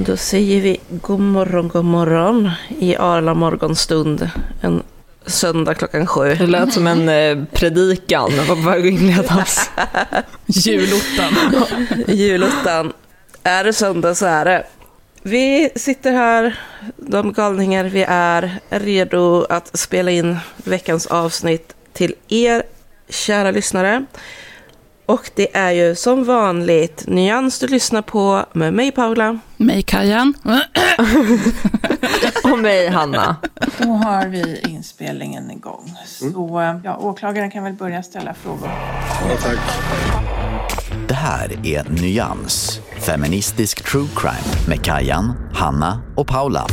Då säger vi god morgon, god morgon i Arla morgonstund. En söndag klockan sju. Det lät som en eh, predikan, var på väg att inledas. Julottan. Julottan. Är det söndag så är det. Vi sitter här, de galningar vi är, redo att spela in veckans avsnitt till er kära lyssnare. Och det är ju som vanligt Nyans du lyssnar på med mig Paula. Mig Kajan. Mig Hanna. Då har vi inspelningen igång. Så eh, ja, åklagaren kan väl börja ställa frågor. Ja, tack. Det här är Nyans, feministisk true crime med Kajan, Hanna och Paula.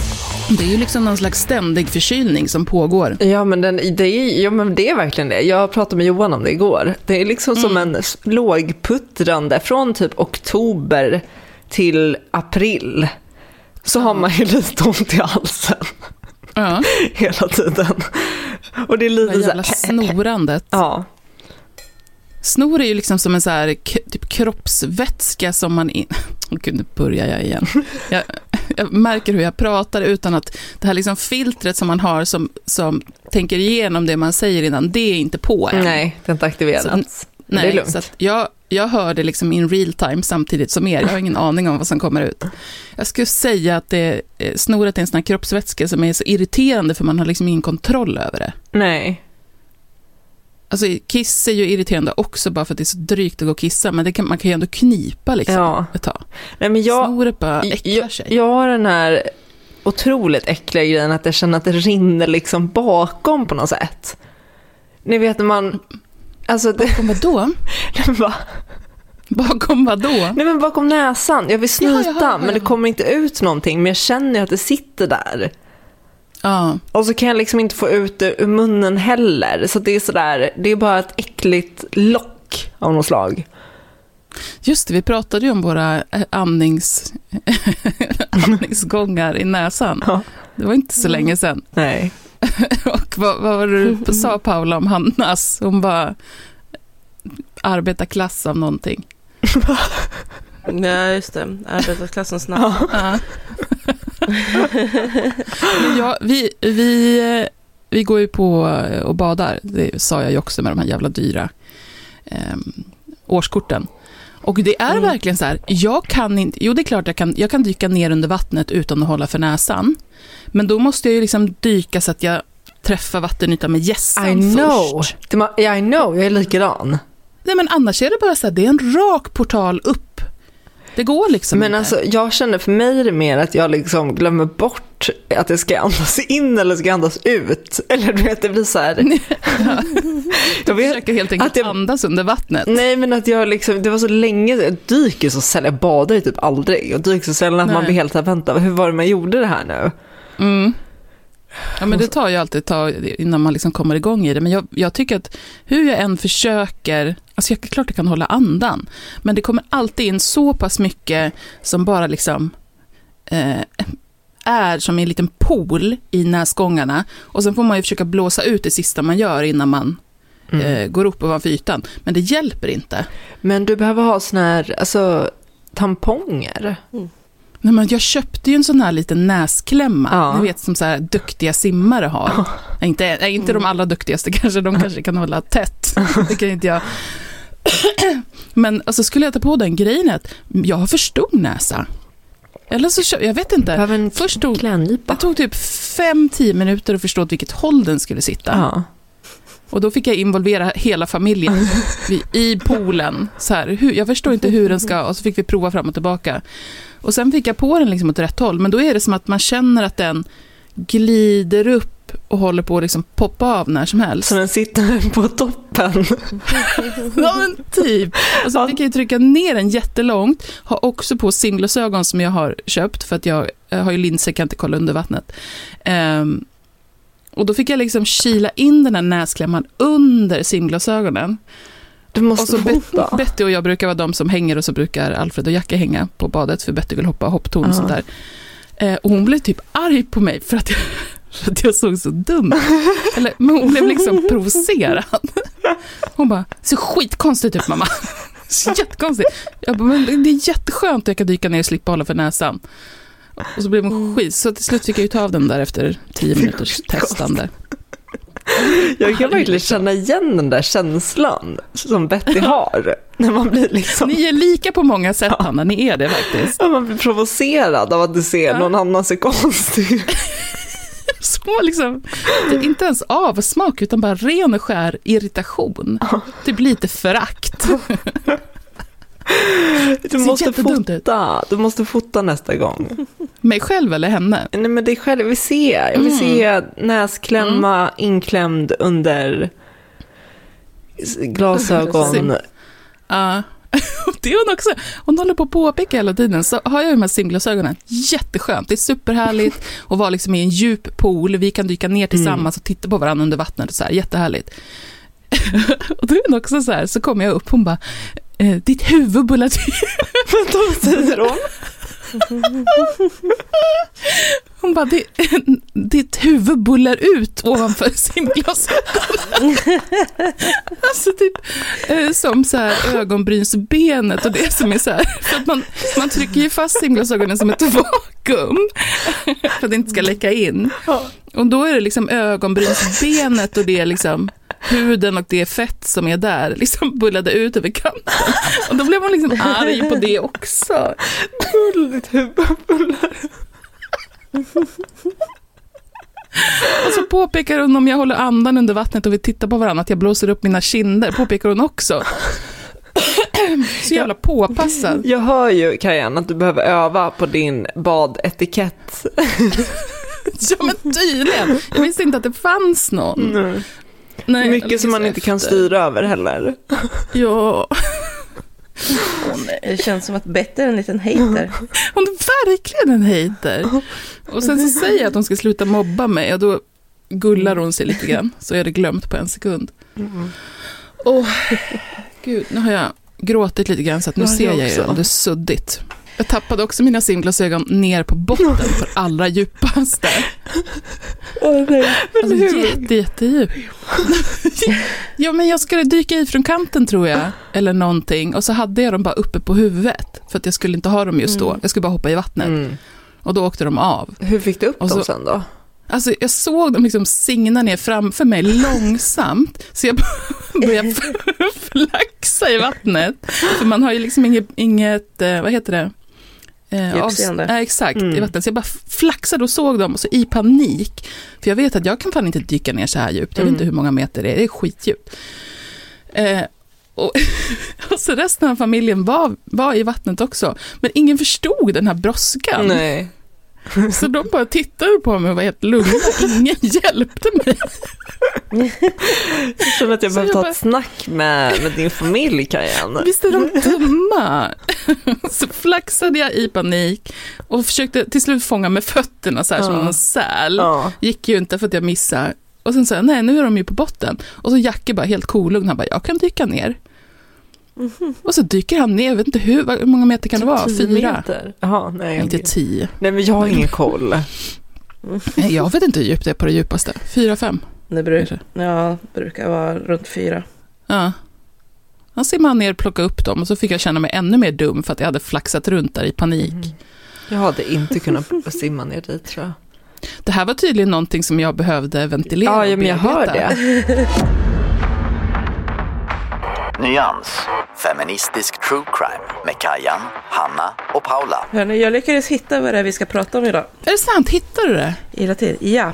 Det är ju liksom någon slags ständig förkylning som pågår. Ja men, den, det är, ja men det är verkligen det. Jag pratade med Johan om det igår. Det är liksom som en lågputtrande från typ oktober till april. Så har man ju lite ont i halsen. Ja. Hela tiden. Och det är Det lite så jävla här, snorandet. Ja. Snor är ju liksom som en så här typ kroppsvätska som man... In... Åh gud, nu börjar jag igen. Jag, jag märker hur jag pratar utan att det här liksom filtret som man har som, som tänker igenom det man säger innan, det är inte på än. Nej, det är inte aktiverats. Så- Men det är Nej, lugnt. så jag, jag hör det liksom in real time samtidigt som er. Jag har ingen aning om vad som kommer ut. Jag skulle säga att det, eh, snoret är en sån här kroppsvätska som är så irriterande för man har liksom ingen kontroll över det. Nej. Alltså kiss är ju irriterande också bara för att det är så drygt att gå och kissa, men kan, man kan ju ändå knipa liksom Ja. ett tag. Nej men jag, Snoret bara äcklar jag, sig. jag har den här otroligt äckliga grejen att jag känner att det rinner liksom bakom på något sätt. Ni vet när man... Alltså det, Bakom vad då? va? Bakom vad då? Nej men bakom näsan. Jag vill snyta jaha, jaha, men det kommer inte ut någonting. Men jag känner ju att det sitter där. Ja, Och så kan jag liksom inte få ut det ur munnen heller. Så det är sådär, det är bara ett äckligt lock av något slag. just det, vi pratade ju om våra eh, andnings, andningsgångar i näsan. Ja. Det var inte så länge sedan. Nej. Och vad, vad var det du sa Paula om Hannas? Hon bara arbetarklass av någonting. Ja, just det. Arbetarklassens namn. Ja. Vi, vi, vi går ju på eh, och badar, det sa jag ju också med de här jävla dyra eh, årskorten. Och det är verkligen så här, jag kan inte, jo det är klart jag kan, jag kan dyka ner under vattnet utan att hålla för näsan. Men då måste jag ju liksom dyka så att jag träffar vattenytan med gässan I know. först. I know, jag är likadan. Nej men annars är det bara så här, det är en rak portal upp. Det går liksom Men inte. alltså, jag känner för mig är det mer att jag liksom glömmer bort att det ska andas in eller ska andas ut. Eller du vet, det blir så här. jag vet, försöker helt enkelt att jag- andas under vattnet. Nej men att jag liksom, det var så länge, jag dyker så sällan, jag badar ju typ aldrig. Jag dyker så sällan att man blir helt såhär, vänta hur var det man gjorde det här nu? Mm. Ja, men det tar ju alltid ett tag innan man liksom kommer igång i det. Men jag, jag tycker att hur jag än försöker, alltså jag, klart jag kan hålla andan, men det kommer alltid in så pass mycket som bara liksom eh, är som en liten pool i näsgångarna. Och sen får man ju försöka blåsa ut det sista man gör innan man Mm. eh, går upp ovanför ytan. Men det hjälper inte. Men du behöver ha såna här, alltså tamponger. Nej, men jag köpte ju en sån här liten näsklämma, Ja. ni vet som så här duktiga simmare har. Nej, inte, nej, inte de allra duktigaste kanske, de kanske kan hålla tätt. Det kan inte jag. Men alltså, skulle jag ta på den grejen att jag har för stor näsa. Eller så jag vet inte. En Först tog, det tog typ 5-10 minuter att förstå åt vilket håll den skulle sitta. Ja. Och då fick jag involvera hela familjen i poolen. Så här, hur, jag förstår inte hur den ska, och så fick vi prova fram och tillbaka. Och sen fick jag på den liksom åt rätt håll, men då är det som att man känner att den glider upp och håller på att liksom poppa av när som helst. Så den sitter på toppen. Ja men typ. Och så fick jag ju trycka ner den jättelångt. Har också på simglasögon som jag har köpt för att jag, jag har ju linser, kan inte kolla under vattnet. Ehm, och då fick jag liksom kila in den här näsklämman under simglasögonen. Du måste Och så fota. Betty och jag brukar vara de som hänger och så brukar Alfred och Jackie hänga på badet för Betty vill hoppa hopptorn och Ja. sånt där. Eh, och hon blev typ arg på mig för att jag, för att jag såg så dum. Eller, men hon blev liksom provocerad. Hon bara, ser skitkonstigt ut mamma. Så Jättekonstigt. Jag bara, men det är jätteskönt att jag kan dyka ner och slippa hålla för näsan. Och så blev hon skit, så till slut fick jag ju ta av den där efter tio minuters testande. Jag kan verkligen känna igen den där känslan som Betty har. När man blir liksom... Ni är lika på många sätt Hanna, ni är det faktiskt. Ja, man blir provocerad av att du ser Ja. någon annan se konstig ut. Så liksom, inte ens avsmak utan bara ren och skär irritation. Typ lite förakt. Du måste ut. fota. Du måste fota nästa gång. Mig själv eller henne? Nej men är själv, jag vill se. Jag vill Mm. se näsklämma inklämd under glasögon. Ja. Det är hon också. Hon håller på att påpeka hela tiden. Så har jag de här simglasögonen. Jätteskönt. Det är superhärligt att vara liksom i en djup pool. Vi kan dyka ner tillsammans och titta på varandra under vattnet. Och så här. Jättehärligt. och då är hon också så här. Så kommer jag upp. Hon bara. Eh, ditt huvud bullar till. Vad säger hon? Hon bara, "Det- ditt huvud bullar ut ovanför simglasögonen. alltså typ eh, som så här ögonbrynsbenet och det som är så här, för att man, man trycker ju fast simglasögonen som ett vakuum för att det inte ska läcka in. Och då är det liksom ögonbrynsbenet och det är liksom huden och det fett som är där, liksom bullade ut över kanten. Och då blev man liksom arg på det också. Ditt huvud bullar. Och så påpekar hon om jag håller andan under vattnet och vi tittar på varandra att jag blåser upp mina kinder, påpekar hon också. Så jävla påpassad. Jag hör ju, Kajan, att du behöver öva på din badetikett. Ja men tydligen. Jag visste inte att det fanns någon. Mm. Nej, Mycket som man inte kan efter. styra över heller. Ja, Det känns som att Betty är en liten hater. hon är verkligen en hater. Och sen så säger jag att hon ska sluta mobba mig och då gullar hon sig lite grann. Så är det glömt på en sekund. Åh, gud, nu har jag gråtit lite grann så att nu Ja, ser jag ju om det är suddigt. Jag tappade också mina simglasögon ner på botten för allra djupaste. Alltså, jätte, jättedjup. ja, men jag skulle dyka i från kanten tror jag, eller någonting. Och så hade jag dem bara uppe på huvudet, för att jag skulle inte ha dem just då. Jag skulle bara hoppa i vattnet. Mm. Och då åkte de av. Hur fick du upp Och dem så- sen då? Alltså, jag såg dem liksom singna ner framför mig långsamt, så jag började flaxa i vattnet. För man har ju liksom inget, inget eh, vad heter det? Eh, Djupseende. ja, exakt, Mm. i vattnet. Så jag bara flaxade och såg dem och så i panik. För jag vet att jag kan fan inte dyka ner så här djupt. Jag vet Mm. inte hur många meter det är, det är skitdjupt. Eh, och, och så resten av familjen var, var i vattnet också. Men ingen förstod den här brådskan. Nej. Så de bara tittade på mig och var helt lugna. Ingen hjälpte mig. Känner att jag jag ta bara- ett snack med, med din familj, Kajan. Visst är de dumma? Så flaxade jag i panik och försökte till slut fånga med fötterna så här som Ja. en säl. Ja. Gick ju inte för att jag missade. Och sen sa jag, nej nu är de ju på botten. Och så Jacke bara helt kolugn, han bara, jag kan dyka ner. Och så dyker han ner, jag vet inte hur, hur många meter kan det vara? Tio Fyra? meter. Jaha, nej. Inte tio. Nej, men jag har ingen koll. Nej, Jag vet inte hur djupt det är på det djupaste. Fyra, fem? Det brukar, ja, brukar vara runt fyra. Ja. Han simmade ner, plockade upp dem och så fick jag känna mig ännu mer dum för att jag hade flaxat runt där i panik. Jag hade inte kunnat simma ner dit, tror jag. Det här var tydligen någonting som jag behövde ventilera Ja, och men jag hör det. Nyans, feministisk true crime med Kajan, Hanna och Paula. Hörni, jag lyckades hitta vad det är vi ska prata om idag. Är det sant? Hittar du det? Hela tiden. Ja.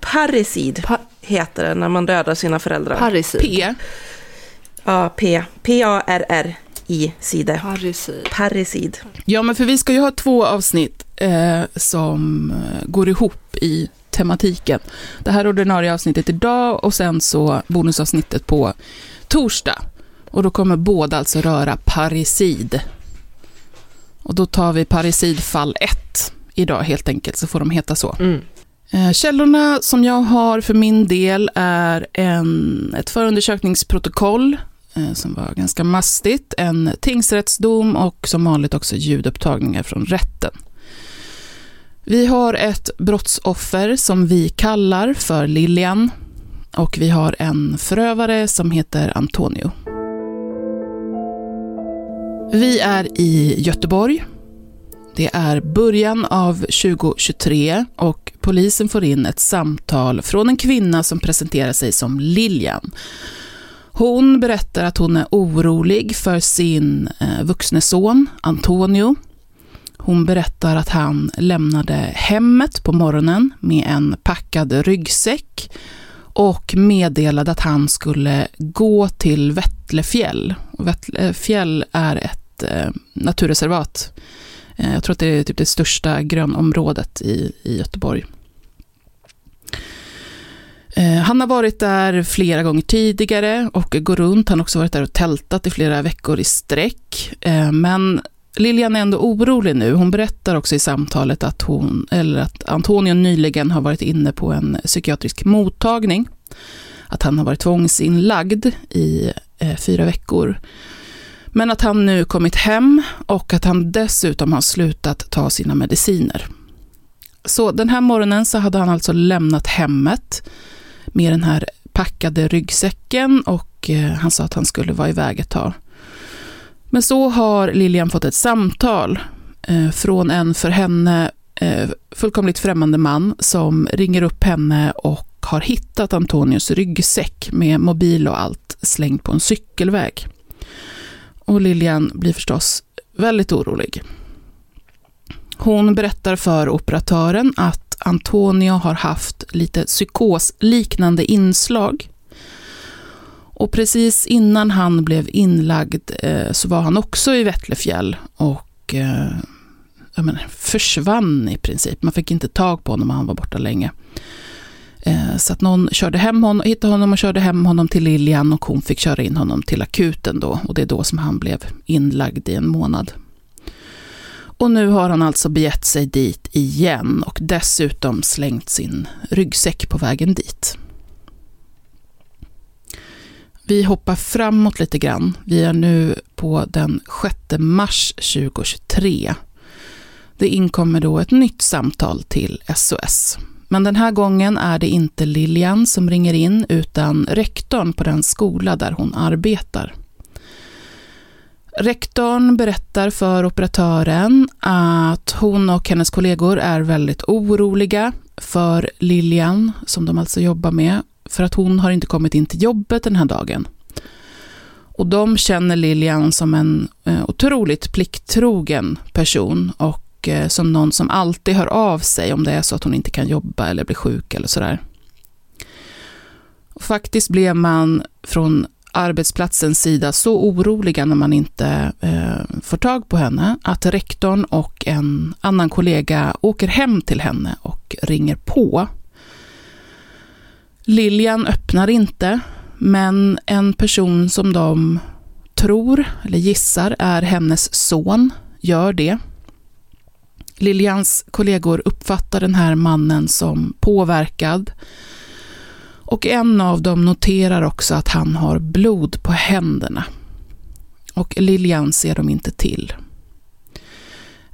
Parricid heter det när man dödar sina föräldrar. Parricid. P? ja, P. P-A-R-R-I-cide. Parricid. Parricid. Ja, men för vi ska ju ha två avsnitt eh, som eh, går ihop i tematiken. Det här ordinarie avsnittet idag och sen så bonusavsnittet på torsdag. Och då kommer båda alltså röra parricid. Och då tar vi parricid fall 1 idag helt enkelt, så får de heta så. Mm. Eh, Källorna som jag har för min del är en, ett förundersökningsprotokoll eh, som var ganska mastigt, en tingsrättsdom och som vanligt också ljudupptagningar från rätten. Vi har ett brottsoffer som vi kallar för Lilian och vi har en förövare som heter Antonio. Vi är i Göteborg. Det är början av 2023 och polisen får in ett samtal från en kvinna som presenterar sig som Lilian. Hon berättar att hon är orolig för sin eh, vuxne son Antonio. Hon berättar att han lämnade hemmet på morgonen med en packad ryggsäck och meddelade att han skulle gå till Vättlefjäll. Vättlefjäll är ett eh, naturreservat. Eh, jag tror att det är typ det största grönområdet i, i Göteborg. Eh, Han har varit där flera gånger tidigare och går runt. Han har också varit där och tältat i flera veckor i sträck. Eh, Men Lilian är ändå orolig nu. Hon berättar också i samtalet att, hon, eller att Antonio nyligen har varit inne på en psykiatrisk mottagning. Att han har varit tvångsinlagd i eh, fyra veckor. Men att han nu kommit hem och att han dessutom har slutat ta sina mediciner. Så den här morgonen så hade han alltså lämnat hemmet med den här packade ryggsäcken och eh, han sa att han skulle vara iväg ett tag. Men så har Lilian fått ett samtal eh, från en för henne eh, fullkomligt främmande man som ringer upp henne och har hittat Antonios ryggsäck med mobil och allt slängt på en cykelväg. Och Lilian blir förstås väldigt orolig. Hon berättar för operatören att Antonio har haft lite psykosliknande inslag. Och precis innan han blev inlagd eh, så var han också i Vättlefjäll och eh, menar, försvann i princip. Man fick inte tag på honom och han var borta länge. Eh, så att någon körde hem honom, hittade honom och körde hem honom till Lilian och hon fick köra in honom till akuten då. Och det är då som han blev inlagd i en månad. Och nu har han alltså begett sig dit igen och dessutom slängt sin ryggsäck på vägen dit. Vi hoppar framåt lite grann. Vi är nu på den 6 mars 2023. Det inkommer då ett nytt samtal till SOS. Men den här gången är det inte Lilian som ringer in utan rektorn på den skola där hon arbetar. Rektorn berättar för operatören att hon och hennes kollegor är väldigt oroliga för Lilian, som de alltså jobbar med, för att hon har inte kommit in till jobbet den här dagen. Och de känner Lilian som en eh, otroligt plikttrogen person och eh, som någon som alltid hör av sig om det är så att hon inte kan jobba eller blir sjuk eller sådär. Och faktiskt blev man från arbetsplatsens sida så oroliga när man inte eh, får tag på henne att rektorn och en annan kollega åker hem till henne och ringer på. Lilian öppnar inte, men en person som de tror, eller gissar, är hennes son, gör det. Lilians kollegor uppfattar den här mannen som påverkad och en av dem noterar också att han har blod på händerna. Och Lilian ser dem inte till.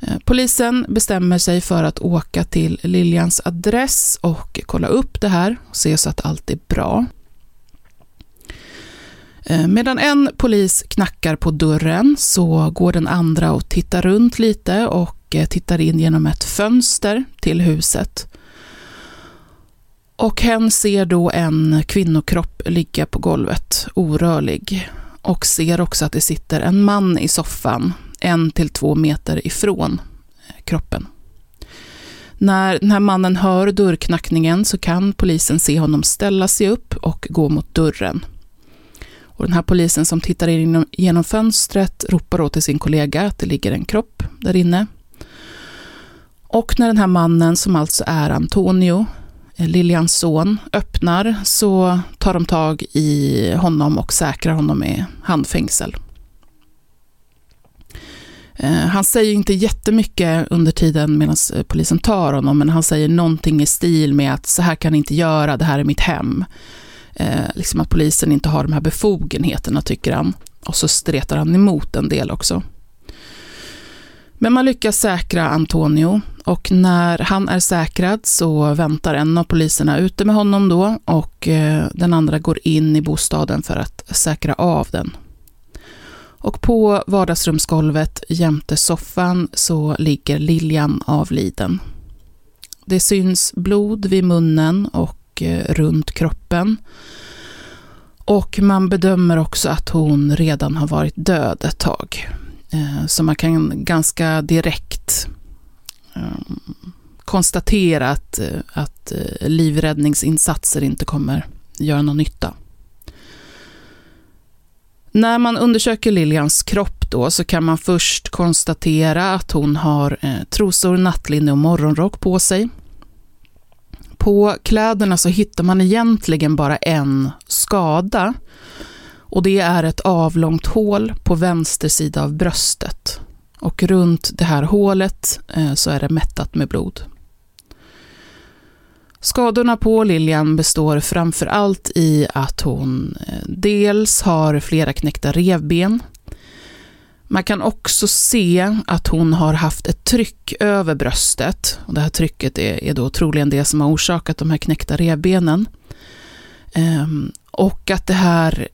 Eh, polisen bestämmer sig för att åka till Lilians adress och kolla upp det här och se så att allt är bra. Eh, medan en polis knackar på dörren så går den andra och tittar runt lite och eh, tittar in genom ett fönster till huset. Och hen ser då en kvinnokropp ligga på golvet, orörlig. Och ser också att det sitter en man i soffan, en till två meter ifrån eh, kroppen. När den här mannen hör dörrknackningen så kan polisen se honom ställa sig upp och gå mot dörren. Och den här polisen som tittar in genom fönstret ropar då till sin kollega att det ligger en kropp där inne. Och när den här mannen, som alltså är Antonio, eh, Lilians Liljans son öppnar så tar de tag i honom och säkrar honom med handfängsel. Eh, han säger inte jättemycket under tiden medan eh, polisen tar honom, men han säger någonting i stil med att så här kan ni inte göra, det här är mitt hem. Eh, liksom att polisen inte har de här befogenheterna, tycker han. Och så stretar han emot en del också. Men man lyckas säkra Antonio och när han är säkrad så väntar en av poliserna ute med honom då och den andra går in i bostaden för att säkra av den. Och på vardagsrumsgolvet jämte soffan så ligger Lilian avliden. Det syns blod vid munnen och eh, runt kroppen. Och man bedömer också att hon redan har varit död ett tag. Eh, så man kan ganska direkt ehm, konstatera att, eh, att livräddningsinsatser inte kommer göra någon nytta. När man undersöker Lilians kropp då så kan man först konstatera att hon har eh, trosor, nattlinne och morgonrock på sig. På kläderna så hittar man egentligen bara en skada och det är ett avlångt hål på vänster sida av bröstet. Och runt det här hålet eh, så är det mättat med blod. Skadorna på Lilian består framför allt i att hon eh, dels har flera knäckta revben. Man kan också se att hon har haft ett tryck över bröstet. Och det här trycket är, är då troligen det som har orsakat de här knäckta revbenen. Ehm, och att det här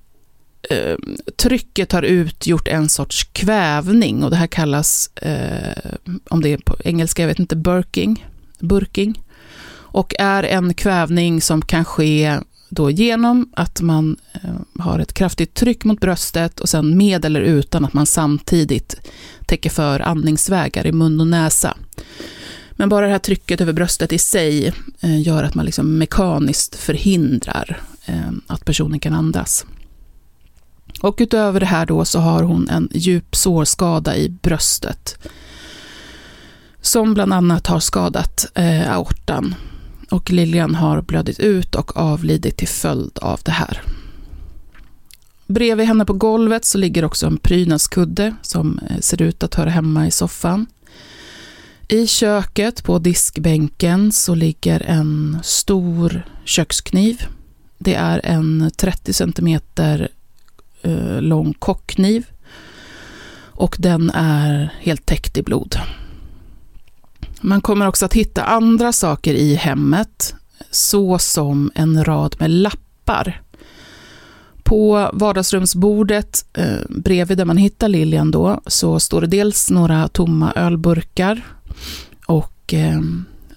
eh, trycket har utgjort en sorts kvävning och det här kallas, eh, om det är på engelska, jag vet inte, burking, burking. Och är en kvävning som kan ske då genom att man eh, har ett kraftigt tryck mot bröstet och sen med eller utan att man samtidigt täcker för andningsvägar i mun och näsa. Men bara det här trycket över bröstet i sig eh, gör att man liksom mekaniskt förhindrar eh, att personen kan andas. Och utöver det här då så har hon en djup sårskada i bröstet. Som bland annat har skadat eh, aortan. Och Lilian har blödit ut och avlidit till följd av det här. Bredvid henne på golvet så ligger också en prydnadskudde som eh, ser ut att höra hemma i soffan. I köket på diskbänken så ligger en stor kökskniv. Det är en 30 centimeter eh, lång kockkniv. Och den är helt täckt i blod. Man kommer också att hitta andra saker i hemmet, såsom en rad med lappar. På vardagsrumsbordet eh, bredvid där man hittar Lilian då, så står det dels några tomma ölburkar och eh,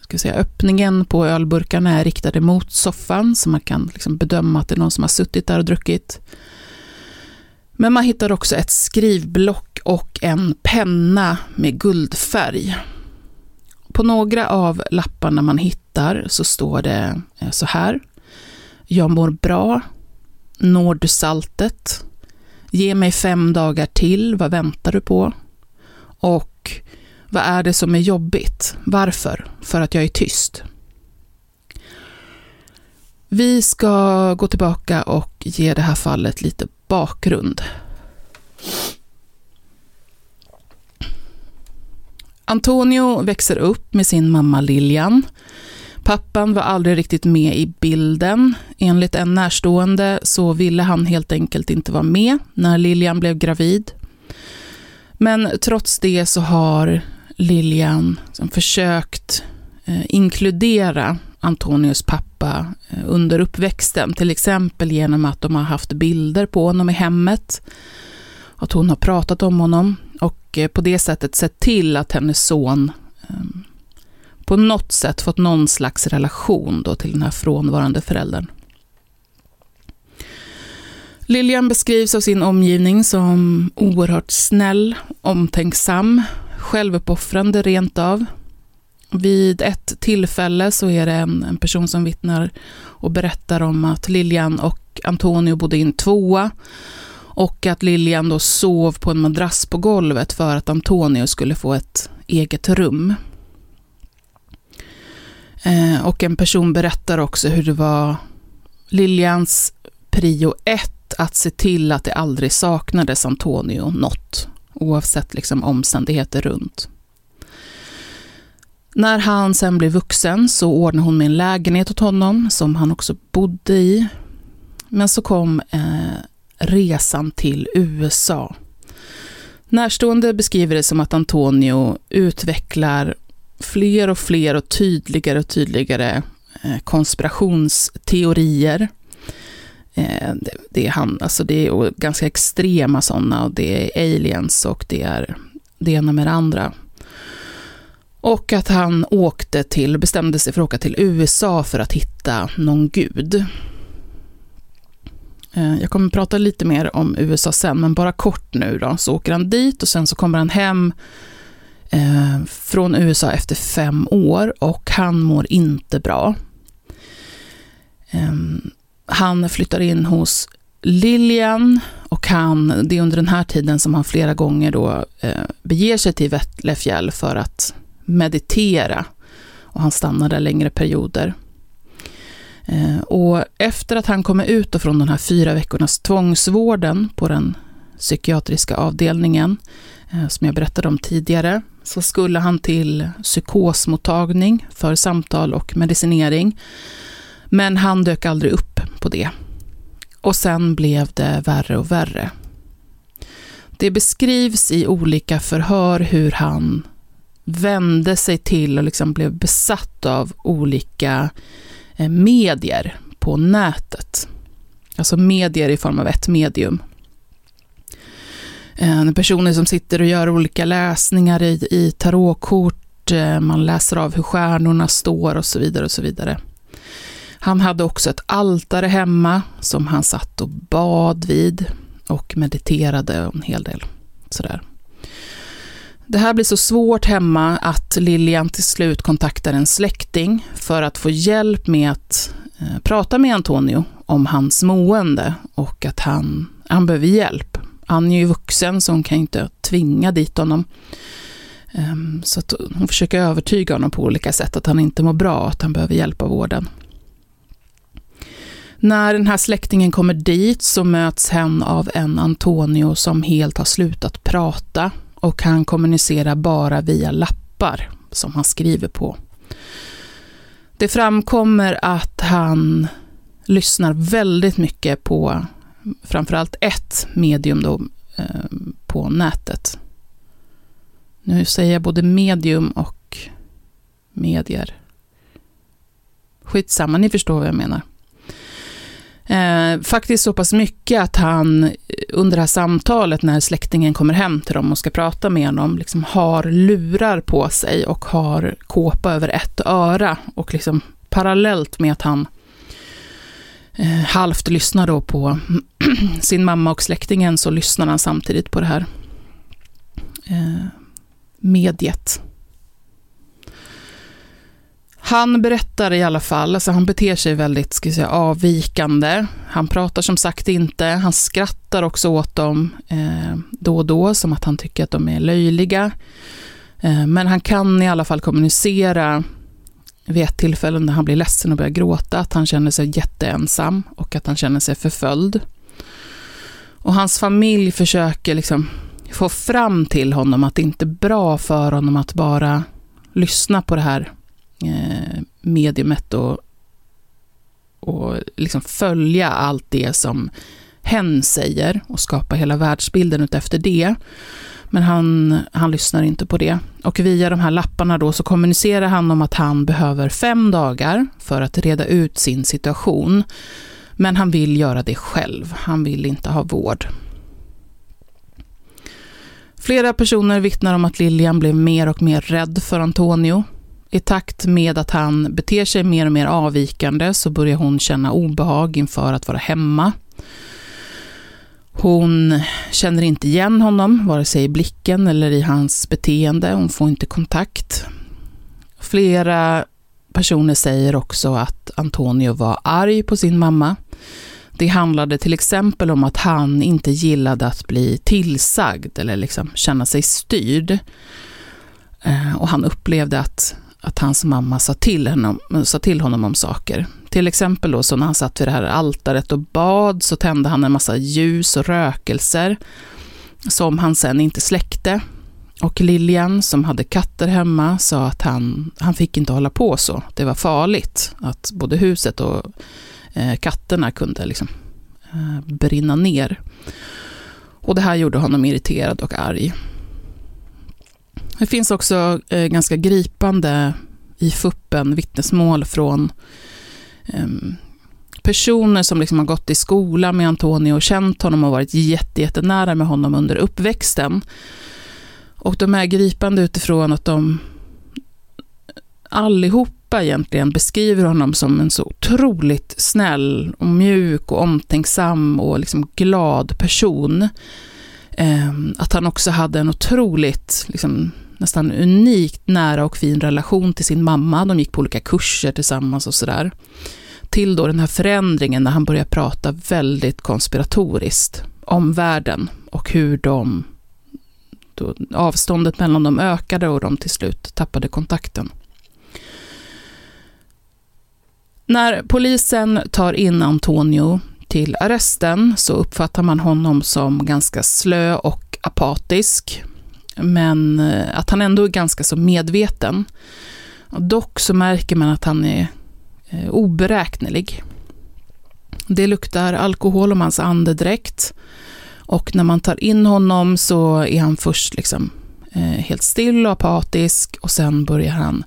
ska säga, öppningen på ölburkarna är riktade mot soffan, så man kan liksom bedöma att det är någon som har suttit där och druckit. Men man hittar också ett skrivblock och en penna med guldfärg. På några av lapparna man hittar så står det eh, så här. Jag mår bra. Når du saltet? Ge mig fem dagar till, vad väntar du på? Och vad är det som är jobbigt? Varför? För att jag är tyst. Vi ska gå tillbaka och ge det här fallet lite bakgrund. Antonio växer upp med sin mamma Lilian. Pappan var aldrig riktigt med i bilden. Enligt en närstående så ville han helt enkelt inte vara med när Lilian blev gravid. Men trots det så har Lilian liksom försökt eh, inkludera Antonius pappa eh, under uppväxten, till exempel genom att de har haft bilder på honom i hemmet, att hon har pratat om honom och eh, på det sättet sett till att hennes son ehm, på något sätt fått någon slags relation då till den här frånvarande föräldern. Lilian beskrivs av sin omgivning som oerhört snäll, omtänksam, självuppoffrande rent av. Vid ett tillfälle så är det en, en, person som vittnar och berättar om att Lilian och Antonio bodde i en tvåa och att Lilian då sov på en madrass på golvet för att Antonio skulle få ett eget rum. Eh, och en person berättar också hur det var Lilians prio ett att se till att det aldrig saknades Antonio något, oavsett liksom omständigheter runt. När han sen blev vuxen så ordnade hon med en lägenhet åt honom som han också bodde i. Men så kom eh, resan till USA. Närstående beskriver det som att Antonio utvecklar fler och fler och tydligare och tydligare eh, konspirationsteorier. Eh, det, är han, alltså det är ganska extrema sådana och det är aliens och det är det ena med det andra. Och att han åkte till, bestämde sig för att åka till USA för att hitta någon gud. Eh, jag kommer prata lite mer om USA sen, men bara kort nu då, så åker han dit och sen så kommer han hem eh, från USA efter fem år och han mår inte bra. Ehm, han flyttar in hos Lilian och han, det är under den här tiden som han flera gånger då eh, beger sig till Vettlefjäll för att meditera och han stannar där längre perioder. Eh, och efter att han kommer ut från den här fyra veckornas tvångsvården på den psykiatriska avdelningen, eh, som jag berättade om tidigare, så skulle han till psykosmottagning för samtal och medicinering. Men han dök aldrig upp på det. Och sen blev det värre och värre. Det beskrivs i olika förhör hur han vände sig till och liksom blev besatt av olika eh, Eh, medier på nätet. Alltså medier i form av ett medium. Eh, personer som sitter och gör olika läsningar i, i tarotkort, eh, man läser av hur stjärnorna står och så vidare och så vidare. Han hade också ett altare hemma som han satt och bad vid och mediterade en hel del. Sådär. Det här blir så svårt hemma att Lilian till slut kontaktar en släkting för att få hjälp med att eh, prata med Antonio om hans mående och att han, han behöver hjälp. Han är ju vuxen så hon kan inte tvinga dit honom. Ehm, så att hon försöker övertyga honom på olika sätt att han inte mår bra, att han behöver hjälp av vården. När den här släktingen kommer dit så möts hen av en Antonio som helt har slutat prata och han kommunicerar bara via lappar som han skriver på. Det framkommer att han lyssnar väldigt mycket på framförallt ett medium då, eh, på nätet. Nu säger jag både medium och medier. Skitsamma, ni förstår vad jag menar. Eh, faktiskt så pass mycket att han eh, under det här samtalet när släktingen kommer hem till dem och ska prata med honom, liksom har lurar på sig och har kåpa över ett öra och liksom parallellt med att han eh, halvt lyssnar då på sin mamma och släktingen så lyssnar han samtidigt på det här eh, mediet. Han berättar i alla fall, alltså han beter sig väldigt ska jag säga, avvikande. Han pratar som sagt inte, han skrattar också åt dem eh, då och då, som att han tycker att de är löjliga. Eh, men han kan i alla fall kommunicera vid ett tillfälle när han blir ledsen och börjar gråta, att han känner sig jätteensam och att han känner sig förföljd. Och hans familj försöker liksom få fram till honom att det inte är bra för honom att bara lyssna på det här eh, mediumet och, och liksom följa allt det som hen säger och skapa hela världsbilden utefter det. Men han, han lyssnar inte på det. Och via de här lapparna då så kommunicerar han om att han behöver fem dagar för att reda ut sin situation. Men han vill göra det själv. Han vill inte ha vård. Flera personer vittnar om att Lilian blev mer och mer rädd för Antonio. I takt med att han beter sig mer och mer avvikande så börjar hon känna obehag inför att vara hemma. Hon känner inte igen honom, vare sig i blicken eller i hans beteende. Hon får inte kontakt. Flera personer säger också att Antonio var arg på sin mamma. Det handlade till exempel om att han inte gillade att bli tillsagd eller liksom känna sig styrd. Eh, och han upplevde att, att hans mamma sa till, honom, sa till honom om saker. Till exempel då, så när han satt vid det här altaret och bad så tände han en massa ljus och rökelser som han sen inte släckte. Och Lilian, som hade katter hemma, sa att han, han fick inte hålla på så. Det var farligt att både huset och eh, katterna kunde liksom, eh, brinna ner. Och det här gjorde honom irriterad och arg. Det finns också eh, ganska gripande i fuppen vittnesmål från eh, personer som liksom har gått i skola med Antonio och känt honom och varit jättenära med honom under uppväxten. Och de är gripande utifrån att de allihopa egentligen beskriver honom som en så otroligt snäll och mjuk och omtänksam och liksom glad person. Ehm, att han också hade en otroligt liksom, nästan unikt nära och fin relation till sin mamma. De gick på olika kurser tillsammans och sådär. Till då den här förändringen när han börjar prata väldigt konspiratoriskt om världen och hur de då avståndet mellan dem ökade och de till slut tappade kontakten. När polisen tar in Antonio till arresten så uppfattar man honom som ganska slö och apatisk men eh, att han ändå är ganska så medveten. Dock så märker man att han är eh, oberäknelig. Det luktar alkohol om hans andedräkt. Och när man tar in honom så är han först liksom eh, helt still och apatisk och sen börjar han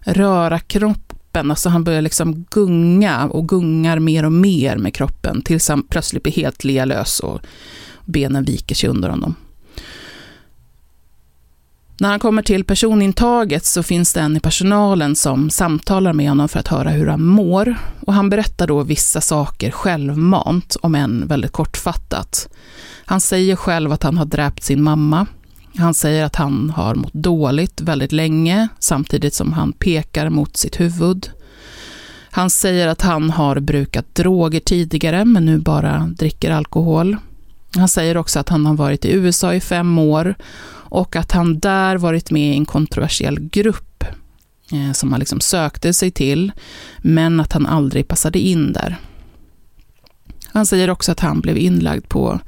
röra kroppen. Alltså han börjar liksom gunga och gungar mer och mer med kroppen tills han plötsligt blir helt lealös och benen viker sig under honom. När han kommer till personintaget så finns det en i personalen som samtalar med honom för att höra hur han mår. Och han berättar då vissa saker självmant, om än väldigt kortfattat. Han säger själv att han har dräpt sin mamma. Han säger att han har mått dåligt väldigt länge, samtidigt som han pekar mot sitt huvud. Han säger att han har brukat droger tidigare, men nu bara dricker alkohol. Han säger också att han har varit i USA i fem år och att han där varit med i en kontroversiell grupp eh, som han liksom sökte sig till, men att han aldrig passade in där. Han säger också att han blev inlagd på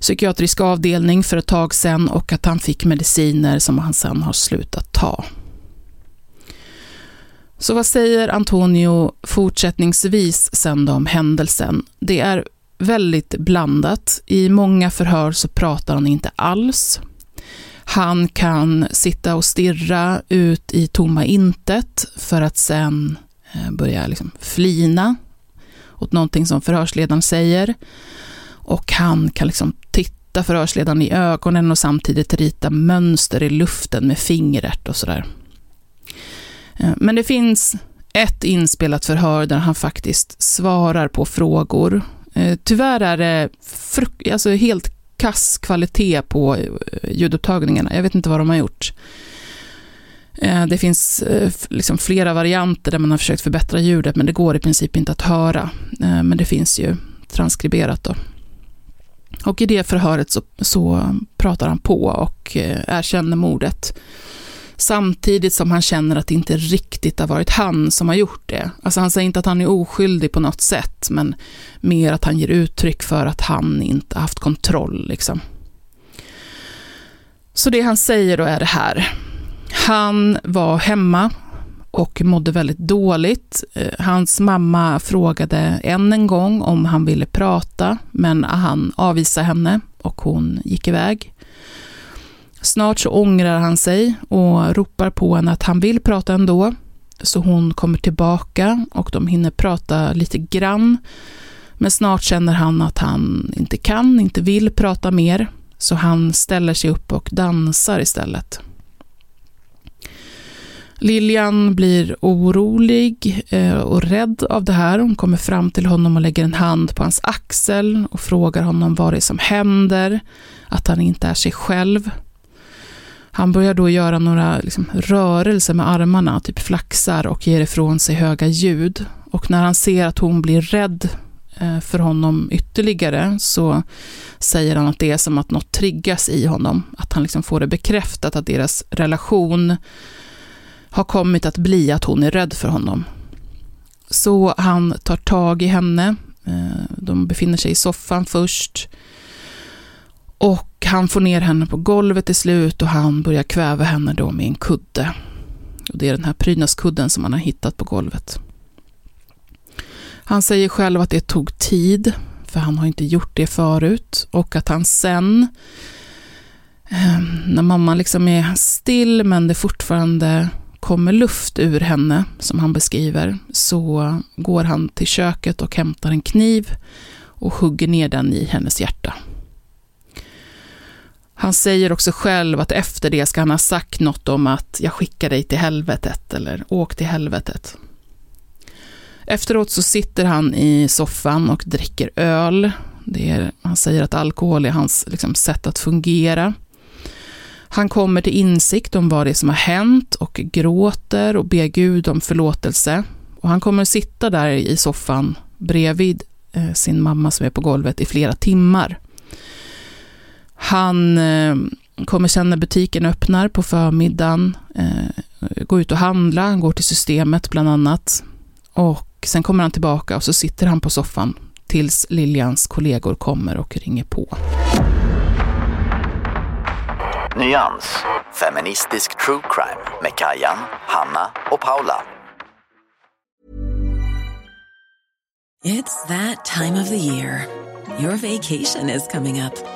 psykiatrisk avdelning för ett tag sedan och att han fick mediciner som han sedan har slutat ta. Så vad säger Antonio fortsättningsvis sen om händelsen? Det är väldigt blandat. I många förhör så pratar han inte alls. Han kan sitta och stirra ut i tomma intet för att sen eh, börja liksom flina åt någonting som förhörsledaren säger. Och han kan liksom titta förhörsledaren i ögonen och samtidigt rita mönster i luften med fingret och sådär. Eh, men det finns ett inspelat förhör där han faktiskt svarar på frågor. Eh, tyvärr är det alltså helt kass kvalitet på eh, ljudupptagningarna. Jag vet inte vad de har gjort. Eh, det finns eh, liksom flera varianter där man har försökt förbättra ljudet, men det går i princip inte att höra. Men det finns ju transkriberat då. Och i det förhöret så, så pratar han på och erkänner mordet. Samtidigt som han känner att det inte riktigt har varit han som har gjort det. Alltså han säger inte att han är oskyldig på något sätt, men mer att han ger uttryck för att han inte har haft kontroll. Liksom. Så det han säger då är det här. Han var hemma och mådde väldigt dåligt. Eh, hans mamma frågade än en gång om han ville prata, men han avvisade henne och hon gick iväg. Snart så ångrar han sig och ropar på henne att han vill prata ändå. Så hon kommer tillbaka och de hinner prata lite grann. Men snart känner han att han inte kan, inte vill prata mer. Så han ställer sig upp och dansar istället. Lilian blir orolig eh, och rädd av det här. Hon kommer fram till honom och lägger en hand på hans axel och frågar honom vad det är som händer, att han inte är sig själv. Han börjar då göra några liksom, rörelser med armarna, typ flaxar och ger ifrån sig höga ljud. Och när han ser att hon blir rädd eh, för honom ytterligare så säger han att det är som att något triggas i honom. Att han liksom får det bekräftat att deras relation har kommit att bli att hon är rädd för honom. Så han tar tag i henne. Eh, De befinner sig i soffan först. Och han får ner henne på golvet till slut och han börjar kväva henne då med en kudde. Och det är den här prydnadskudden som han har hittat på golvet. Han säger själv att det tog tid, för han har inte gjort det förut. Och att han sen, ehm, när mamman liksom är still men det fortfarande kommer luft ur henne, som han beskriver, så går han till köket och hämtar en kniv och hugger ner den i hennes hjärta. Han säger också själv att efter det ska han ha sagt något om att jag skickar dig till helvetet eller åk till helvetet. Efteråt så sitter han i soffan och dricker öl. Det är, han säger att alkohol är hans liksom, sätt att fungera. Han kommer till insikt om vad det är som har hänt och gråter och ber Gud om förlåtelse. Och han kommer att sitta där i soffan bredvid eh, sin mamma som är på golvet i flera timmar. Han eh, kommer sen när butiken öppnar på förmiddagen, eh, gå ut och handla, han går till systemet bland annat. Och sen kommer han tillbaka och så sitter han på soffan tills Liljans kollegor kommer och ringer på. Nyans. Feministisk true crime med Kajan, Hanna och Paula. It's that time of the year. Your vacation is coming up.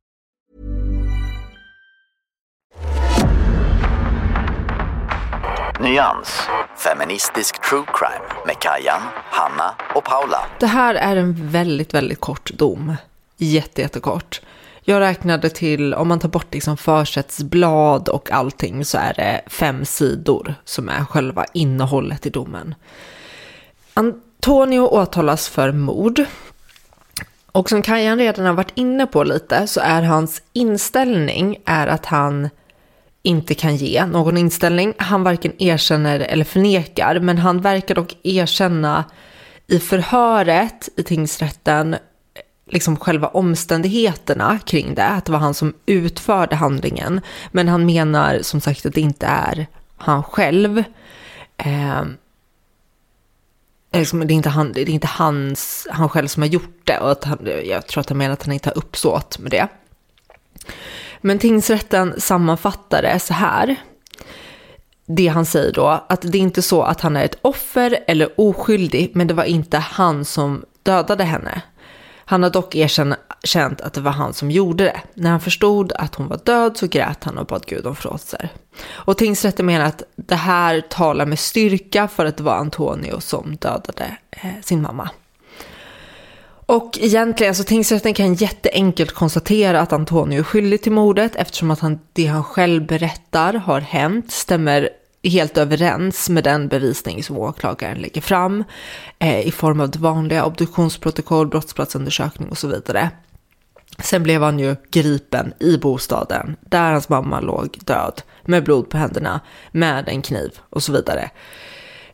Nyans. Feministisk true crime med Kajan, Hanna och Paula. Det här är en väldigt, väldigt kort dom. Jätte, jättekort. Jag räknade till, om man tar bort liksom försättsblad och allting, så är det fem sidor som är själva innehållet i domen. Antonio åtalas för mord. Och som Kajan redan har varit inne på lite så är hans inställning är att han inte kan ge någon inställning. Han varken erkänner eller förnekar, men han verkar dock erkänna i förhöret i tingsrätten liksom själva omständigheterna kring det, att det var han som utförde handlingen. Men han menar som sagt att det inte är han själv. Eh, liksom, det är inte, han, det är inte hans, han själv som har gjort det. Och att han, jag tror att han menar att han inte har uppsåt med det. Men tingsrätten sammanfattar det så här. Det han säger då, att det är inte så att han är ett offer eller oskyldig, men det var inte han som dödade henne. Han har dock erkänt att det var han som gjorde det. När han förstod att hon var död så grät han och bad Gud om förlåtelse. Och tingsrätten menar att det här talar med styrka för att det var Antonio som dödade eh, sin mamma. Och egentligen, så tingsrätten kan jätteenkelt konstatera att Antonio är skyldig till mordet eftersom att han, det han själv berättar har hänt stämmer helt överens med den bevisning som åklagaren lägger fram eh, i form av det vanliga obduktionsprotokoll, brottsplatsundersökning och så vidare. Sen blev han ju gripen i bostaden där hans mamma låg död med blod på händerna med en kniv och så vidare.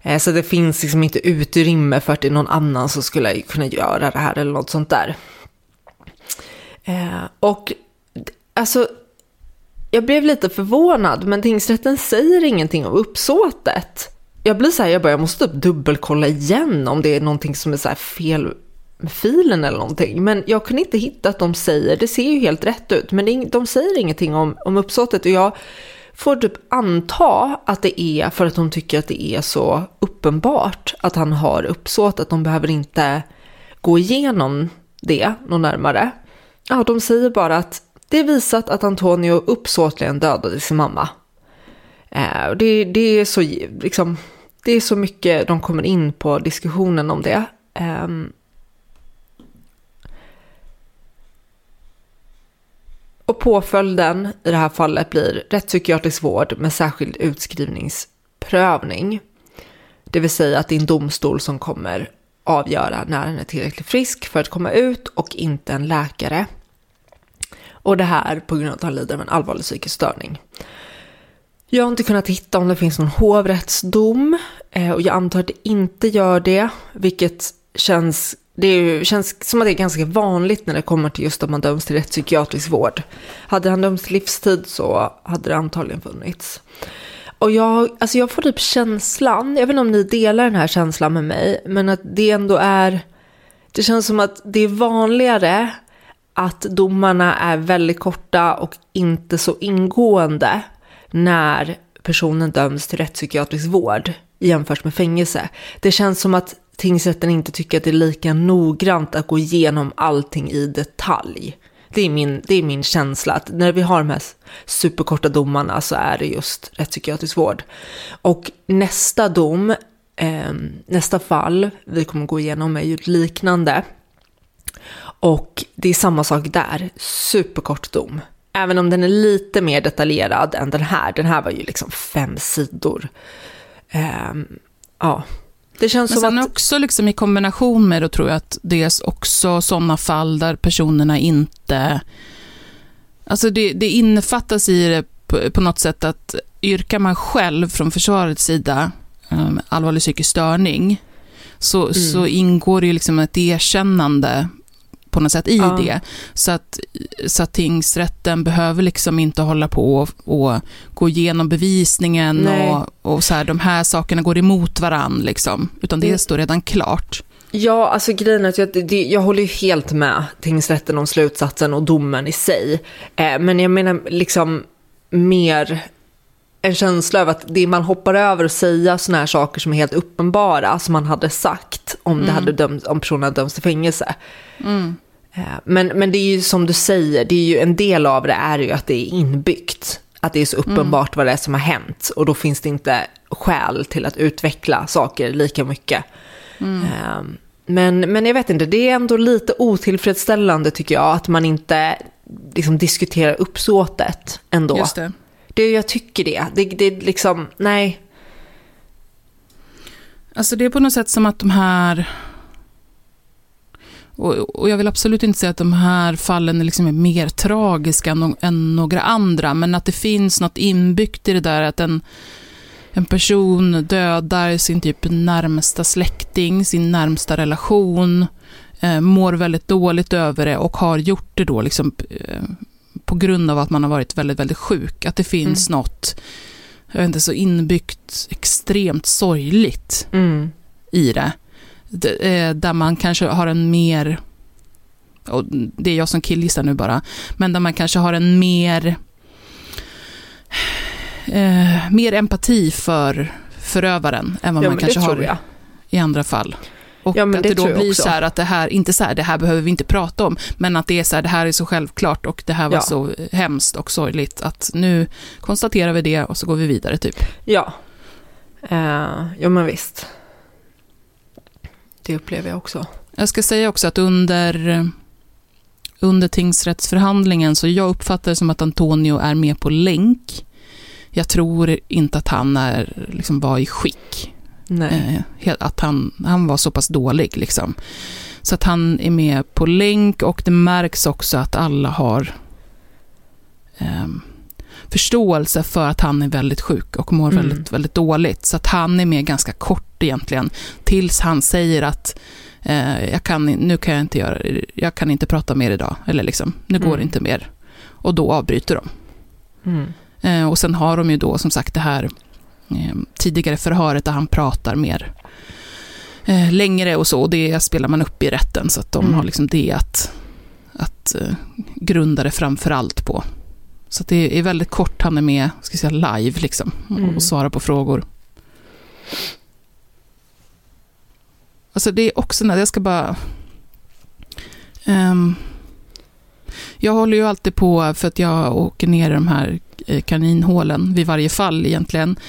Eh, så det finns liksom inte utrymme för att det är någon annan som skulle kunna göra det här eller något sånt där. Eh, och alltså jag blev lite förvånad, men tingsrätten säger ingenting om uppsåtet. Jag blir så här, jag bara, jag måste typ dubbelkolla igen om det är någonting som är så fel med filen eller någonting. Men jag kunde inte hitta att de säger, det ser ju helt rätt ut, men de säger ingenting om, om uppsåtet. Och jag får typ anta att det är för att de tycker att det är så uppenbart att han har uppsåt, att de behöver inte gå igenom det något närmare. Ja, de säger bara att det är visat att Antonio uppsåtligen dödade sin mamma. Eh, det, det, är så, liksom, det är så mycket de kommer in på diskussionen om det. Eh, och påföljden i det här fallet blir rättspsykiatrisk vård med särskild utskrivningsprövning. Det vill säga att det är en domstol som kommer avgöra när den är tillräckligt frisk för att komma ut och inte en läkare. Och det här på grund av att han lider av en allvarlig psykisk störning. Jag har inte kunnat hitta om det finns någon hovrättsdom eh, och jag antar att det inte gör det, vilket känns, det känns som att det är ganska vanligt när det kommer till just att man döms till rättspsykiatrisk vård. Hade han dömts livstid så hade det antagligen funnits. Och jag, alltså jag får typ känslan, jag vet inte om ni delar den här känslan med mig, men att det ändå är, det känns som att det är vanligare att domarna är väldigt korta och inte så ingående när personen döms till rättspsykiatrisk vård jämfört med fängelse. Det känns som att tingsrätten inte tycker att det är lika noggrant att gå igenom allting i detalj. Det är min, det är min känsla att när vi har de här superkorta domarna så är det just rättspsykiatrisk vård. Och nästa dom, eh, nästa fall vi kommer gå igenom är ju liknande. Och det är samma sak där, superkort dom. Även om den är lite mer detaljerad än den här. Den här var ju liksom fem sidor. Eh, ja, det känns Men som sen att... också liksom i kombination med då tror jag att det är också sådana fall där personerna inte... Alltså det, det innefattas i det på, på, något sätt att yrkar man själv från försvarets sida um, allvarlig psykisk störning så, mm. så ingår det ju liksom ett erkännande på något sätt i ja. det. Så att, så att tingsrätten behöver liksom inte hålla på och, och gå igenom bevisningen och, och så här, de här sakerna går emot varann liksom, utan det mm. står redan klart. Ja, alltså grejen är att jag, det, jag håller ju helt med tingsrätten om slutsatsen och domen i sig. Eh, men jag menar liksom mer en känsla av att det man hoppar över att säga sådana här saker som är helt uppenbara, som man hade sagt om, det mm. hade dömts, om personen hade dömts till fängelse. Mm. Eh, men, men det är ju som du säger, det är ju en del av det är ju att det är inbyggt. Att det är så mm. uppenbart mm. vad det är som har hänt. Och då finns det inte skäl till att utveckla saker lika mycket. Mm. Ehm, men, men jag vet inte, det är ändå lite otillfredsställande tycker jag. Att man inte liksom, diskuterar uppsåtet ändå. Just det. det. Jag tycker det. Det, det liksom, nej. Alltså det är på något sätt som att de här och, och, jag vill absolut inte säga att de här fallen är liksom mer tragiska än, än, några andra, men att det finns något inbyggt i det där att en, en person dödar sin typ närmsta släkting, sin närmsta relation, eh, mår väldigt dåligt över det och har gjort det då liksom, eh, på grund av att man har varit väldigt, väldigt sjuk. Att det finns mm. något, jag vet inte, så inbyggt extremt sorgligt mm. i det. Eh, där man kanske har en mer, och det är jag som killgissar nu bara, men där man kanske har en mer, eh, mer empati för förövaren än vad Ja, man kanske har i andra fall. Och Ja, att det det, då blir också. så här att det här, inte så här, det här behöver vi inte prata om, men att det är så här, det här är så självklart och det här var Ja. så hemskt och sorgligt att nu konstaterar vi det och så går vi vidare typ. Ja. Uh, ja, men visst. Det upplever jag också. Jag ska säga också att under, under tingsrättsförhandlingen så jag uppfattar det som att Antonio är med på länk. Jag tror inte att han är, liksom, var i skick. Nej. Eh, att han, han var så pass dålig. Liksom. Så att han är med på länk och det märks också att alla har ehm, förståelse för att han är väldigt sjuk och mår Mm. väldigt, väldigt dåligt. Så att han är med ganska kort egentligen, tills han säger att eh, jag kan, nu kan jag inte göra jag kan inte prata mer idag, eller liksom, nu går Mm. det inte mer. Och då avbryter de. Mm. Eh, och sen har de ju då som sagt det här eh, tidigare förhöret där han pratar mer eh, längre och så. Och det spelar man upp i rätten så att de Mm. har liksom det att, att eh, grunda det framför allt på. Så det är väldigt kort, han är med ska säga, live liksom, Mm. och svarar på frågor. Alltså det är också, när jag ska bara... Ehm, jag håller ju alltid på, för att jag åker ner i de här eh, kaninhålen vid varje fall egentligen.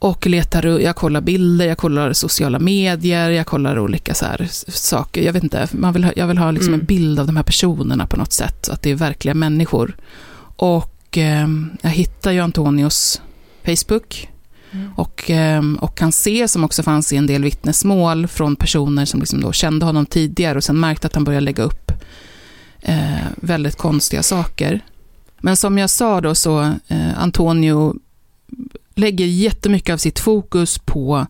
Och letar, jag kollar bilder, jag kollar sociala medier, jag kollar olika så här saker. Jag vet inte, man vill jag vill ha liksom Mm. en bild av de här personerna på något sätt, att det är verkliga människor. Och eh, jag hittar ju Antonios Facebook och, eh, och kan se, som också fanns i en del vittnesmål från personer som liksom då kände honom tidigare och sen märkte att han började lägga upp eh, väldigt konstiga saker. Men som jag sa då så, eh, Antonio lägger jättemycket av sitt fokus på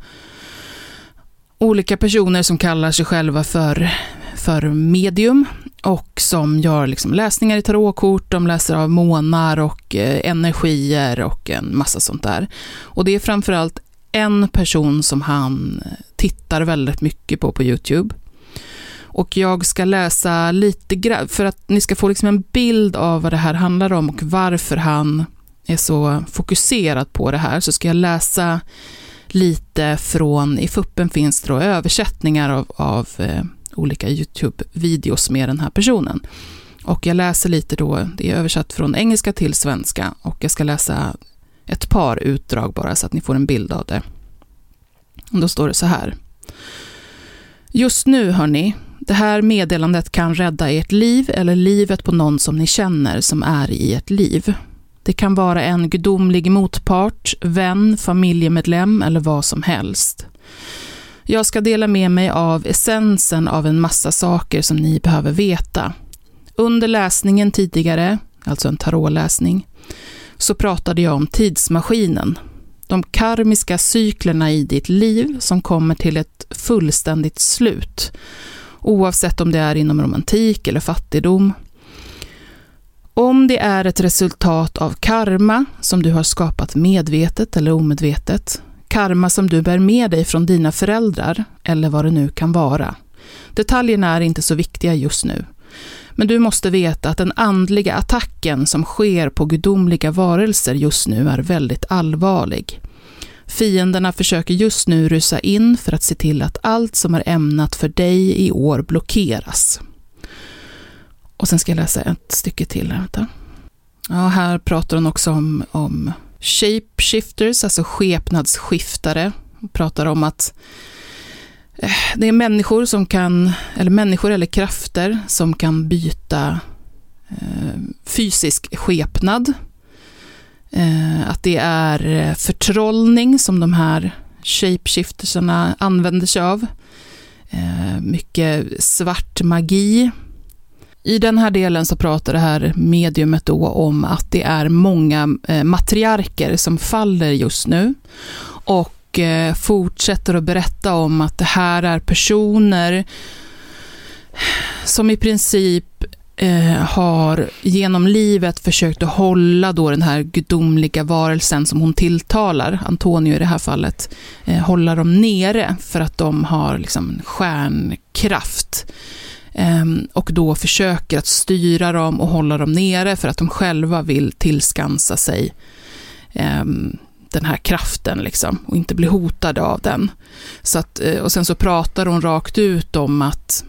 olika personer som kallar sig själva för, för medium och som gör liksom läsningar i tarotkort, de läser av månar och eh, energier och en massa sånt där. Och det är framförallt en person som han tittar väldigt mycket på på YouTube. Och jag ska läsa lite grann, för att ni ska få liksom en bild av vad det här handlar om och varför han är så fokuserad på det här, så ska jag läsa lite från, i fuppen finns det då översättningar av, av eh, olika YouTube-videos med den här personen. Och jag läser lite då, det är översatt från engelska till svenska och jag ska läsa ett par utdrag bara så att ni får en bild av det. Och då står det så här. Just nu, hörni, det här meddelandet kan rädda ert liv eller livet på någon som ni känner som är i ert liv. Det kan vara en gudomlig motpart, vän, familjemedlem eller vad som helst. Jag ska dela med mig av essensen av en massa saker som ni behöver veta. Under läsningen tidigare, alltså en tarotläsning, så pratade jag om tidsmaskinen. De karmiska cyklerna i ditt liv som kommer till ett fullständigt slut. Oavsett om det är inom romantik eller fattigdom. Om det är ett resultat av karma som du har skapat medvetet eller omedvetet, karma som du bär med dig från dina föräldrar eller vad det nu kan vara. Detaljerna är inte så viktiga just nu. Men du måste veta att den andliga attacken som sker på gudomliga varelser just nu är väldigt allvarlig. Fienderna försöker just nu rusa in för att se till att allt som är ämnat för dig i år blockeras. Och sen ska jag läsa ett stycke till. Vänta. Ja, här pratar hon också om, om shapeshifters, alltså skepnadsskiftare. Hon pratar om att eh, det är människor som kan, eller människor eller krafter som kan byta eh, fysisk skepnad. Eh, att det är eh, förtrollning som de här shapeshiftersarna använder sig av. Eh, mycket svart magi. I den här delen så pratar det här mediumet då om att det är många eh, matriarker som faller just nu. Och eh, fortsätter att berätta om att det här är personer som i princip eh, har genom livet försökt att hålla då den här gudomliga varelsen som hon tilltalar, Antonio i det här fallet, hålla dem nere för att de har liksom stjärnkraft. Ehm, och då försöker att styra dem och hålla dem nere för att de själva vill tillskansa sig ehm, den här kraften liksom, och inte bli hotade av den. Så att, eh, och sen så pratar hon rakt ut om att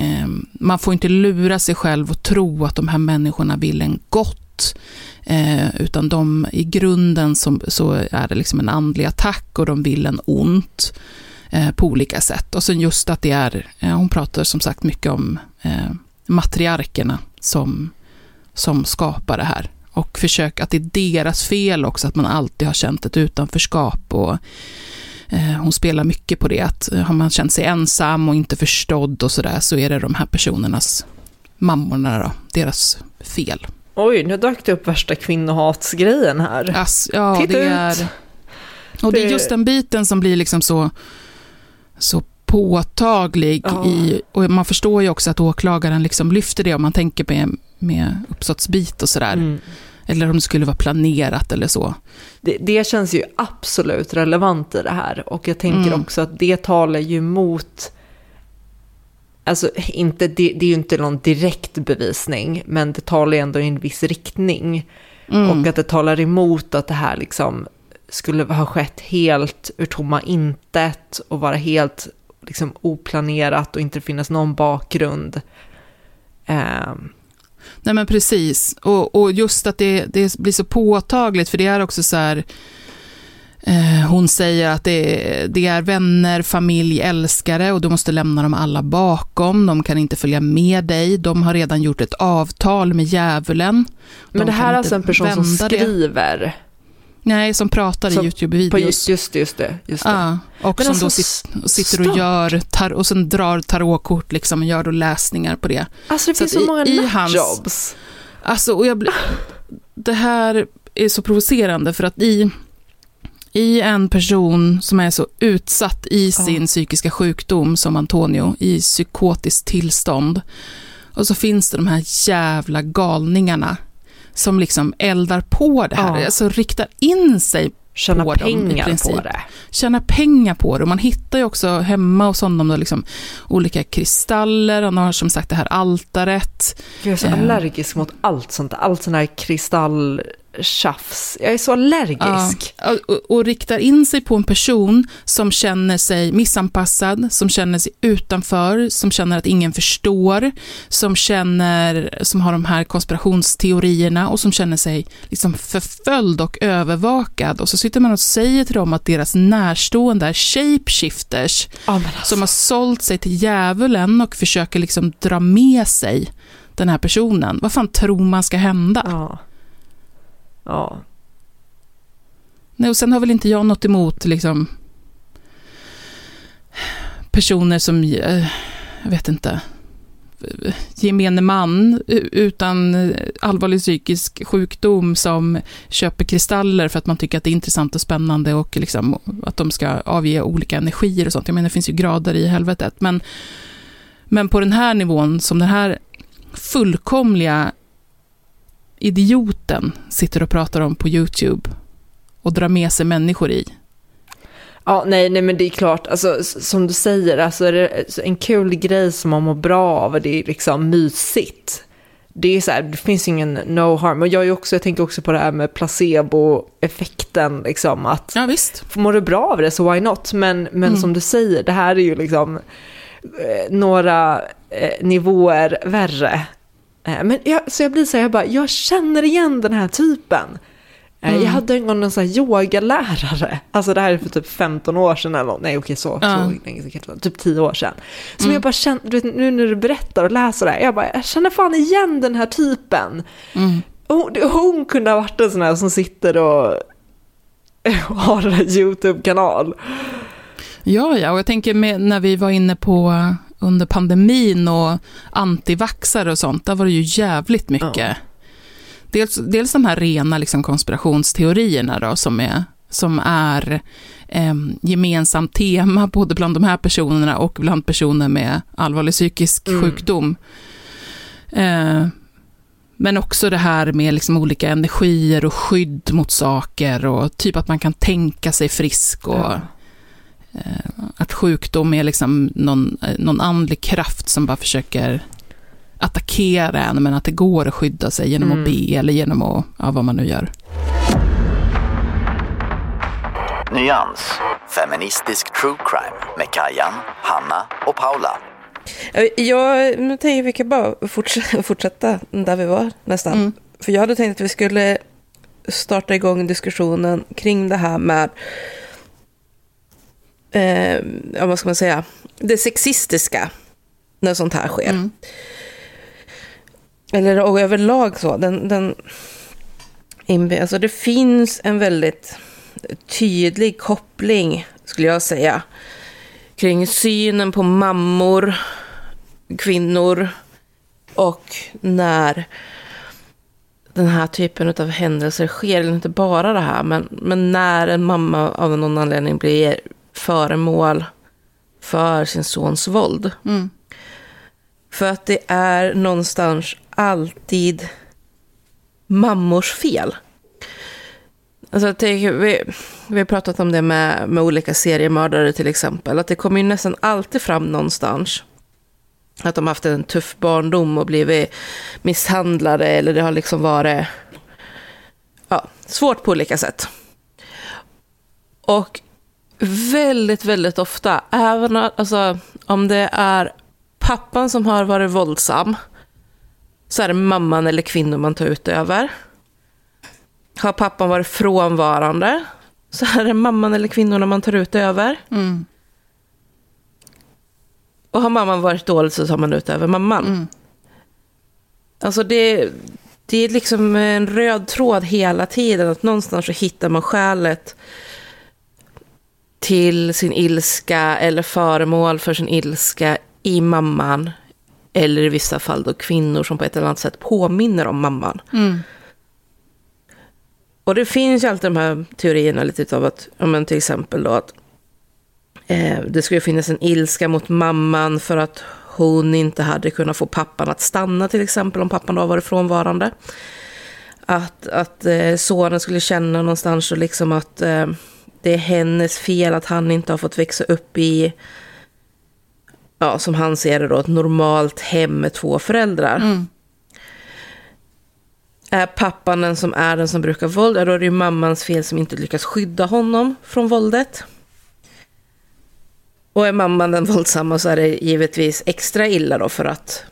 eh, man får inte lura sig själv och tro att de här människorna vill en gott. Eh, utan de, i grunden så, så, är det liksom en andlig attack och de vill en ont eh, på olika sätt. Och sen just att det är, eh, hon pratar som sagt mycket om eh, matriarkerna som, som skapar det här. Och försök att det är deras fel också, att man alltid har känt ett utanförskap. Och, eh, hon spelar mycket på det, att eh, har man känt sig ensam och inte förstådd och sådär, så är det de här personernas, mammorna då, deras fel. Oj, nu dök det upp värsta kvinnohatsgrejen här. Ass, ja, Titta det ut. är... Och det är just den biten som blir liksom så, så påtaglig Ja. i, och man förstår ju också att åklagaren liksom lyfter det om man tänker med, med uppsåtsbit och sådär. Mm. Eller om det skulle vara planerat eller så. Det, det känns ju absolut relevant i det här. Och jag tänker Mm. också att det talar ju mot... Alltså, inte, det, det är ju inte någon direkt bevisning, men det talar ju ändå i en viss riktning. Mm. Och att det talar emot att det här liksom skulle ha skett helt ur tomma intet och vara helt liksom oplanerat och inte finnas någon bakgrund. Ehm, Nej men precis, och, och just att det, det blir så påtagligt, för det är också så här, eh, hon säger att det, det är vänner, familj, älskare och du måste lämna dem alla bakom, de kan inte följa med dig, de har redan gjort ett avtal med djävulen. De men det här är alltså en person som skriver. Nej, som pratar Som- i YouTube-videos. Just, just det, just det. Just det. Ja, och Men som alltså, då sitter och gör, tar, och sen drar tarotkort liksom och gör då läsningar på det. Alltså det Så finns så i- många i nutjobs. Alltså, och jag blir, det här är så provocerande för att i, i en person som är så utsatt i sin psykiska sjukdom som Antonio, i psykotiskt tillstånd, och så finns det de här jävla galningarna som liksom eldar på det här, Ja. alltså riktar in sig Tjäna på dem pengar princip. på det. Tjäna pengar på det. Och man hittar ju också hemma hos honom då liksom olika kristaller, han har som sagt det här altaret. Jag är så Eh. allergisk mot allt sånt. Allt sån här kristalltjafs. Jag är så allergisk. Ja, och, och riktar in sig på en person som känner sig missanpassad, som känner sig utanför, som känner att ingen förstår, som känner, som har de här konspirationsteorierna och som känner sig liksom förföljd och övervakad. Och så sitter man och säger till dem att deras närstående är shapeshifters Ja, alltså. som har sålt sig till djävulen och försöker liksom dra med sig den här personen. Vad fan tror man ska hända? Ja. Ja. Nej, och sen har väl inte jag något emot liksom, personer som, eh, jag vet inte, gemene man utan eh, allvarlig psykisk sjukdom som köper kristaller för att man tycker att det är intressant och spännande och liksom att de ska avge olika energier och sånt. Jag menar, det finns ju grader i helvetet. Men, men på den här nivån, som den här fullkomliga idioten sitter och pratar om på YouTube och drar med sig människor i. Ja, nej, nej, men det är klart, alltså, som du säger, alltså, är det en kul grej som man mår bra av och det är liksom mysigt. Det är så här, det finns ingen no harm. Och jag, är också, jag tänker också på det här med placeboeffekten, liksom att Ja, visst. mår du bra av det så why not? Men, men Mm. som du säger, det här är ju liksom eh, några eh, nivåer värre. Eh, men jag, så jag blir så här, jag bara, jag känner igen den här typen. Eh, Mm. Jag hade en gång en sån här yogalärare, alltså det här är för typ 15 år sedan eller nej okej så, Ja. så typ 10 år sedan. Som Mm. jag bara känner, du vet, nu när du berättar och läser det här, jag bara, jag känner fan igen den här typen. Mm. Hon, hon kunde ha varit en sån här som sitter och har en YouTube-kanal. Ja, ja, och jag tänker med, när vi var inne på under pandemin och antivaxare och sånt, där var det ju jävligt mycket. Ja. Dels, dels de här rena liksom, konspirationsteorierna då, som är, som är eh, gemensamt tema både bland de här personerna och bland personer med allvarlig psykisk Mm. sjukdom. Eh, men också det här med liksom olika energier och skydd mot saker och typ att man kan tänka sig frisk och Ja. Eh, att sjukdom är liksom någon, eh, någon andlig kraft som bara försöker attackera en, men att det går att skydda sig genom Mm. att be eller genom att, ja, vad man nu gör. Nyans. Feministisk true crime med Kajan, Hanna och Paula. Jag nu tänker vi kan bara fortsätta, fortsätta där vi var nästan. Mm. För jag hade tänkt att vi skulle starta igång diskussionen kring det här med, eh, ja, vad ska man säga, det sexistiska när sånt här sker. Mm. Eller och överlag så. Den, den, alltså det finns en väldigt tydlig koppling, skulle jag säga, kring synen på mammor, kvinnor och när den här typen av händelser sker, eller inte bara det här, men, men när en mamma av någon anledning blir föremål för sin sons våld. Mm. För att det är någonstans alltid mammors fel. Alltså, tänker, vi, vi har pratat om det med, med olika seriemördare till exempel. Att det kommer ju nästan alltid fram någonstans. Att de har haft en tuff barndom och blivit misshandlade. Eller det har liksom varit ja, svårt på olika sätt. Och väldigt, väldigt ofta, även alltså, om det är pappan som har varit våldsam, så är det mamman eller kvinnor man tar ut över. Har pappan varit frånvarande, så är det mamman eller kvinnorna man tar ut över. Mm. Och har mamman varit dålig så tar man ut över mamman. Mm. Alltså det, det är liksom en röd tråd hela tiden. Att någonstans så hittar man skälet till sin ilska eller föremål för sin ilska i mamman. Eller i vissa fall då kvinnor som på ett eller annat sätt påminner om mamman. Mm. Och det finns ju alltid de här teorierna lite av att, ja men till exempel då att eh, det skulle finnas en ilska mot mamman för att hon inte hade kunnat få pappan att stanna till exempel om pappan då varit frånvarande. Att, att eh, sonen skulle känna någonstans och liksom att eh, det är hennes fel att han inte har fått växa upp i, ja som han ser det då, ett normalt hem med två föräldrar. Mm. Är pappan den som är den som brukar våld, ja, då är det ju mammans fel som inte lyckas skydda honom från våldet. Och är mamman den våldsamma så är det givetvis extra illa då för att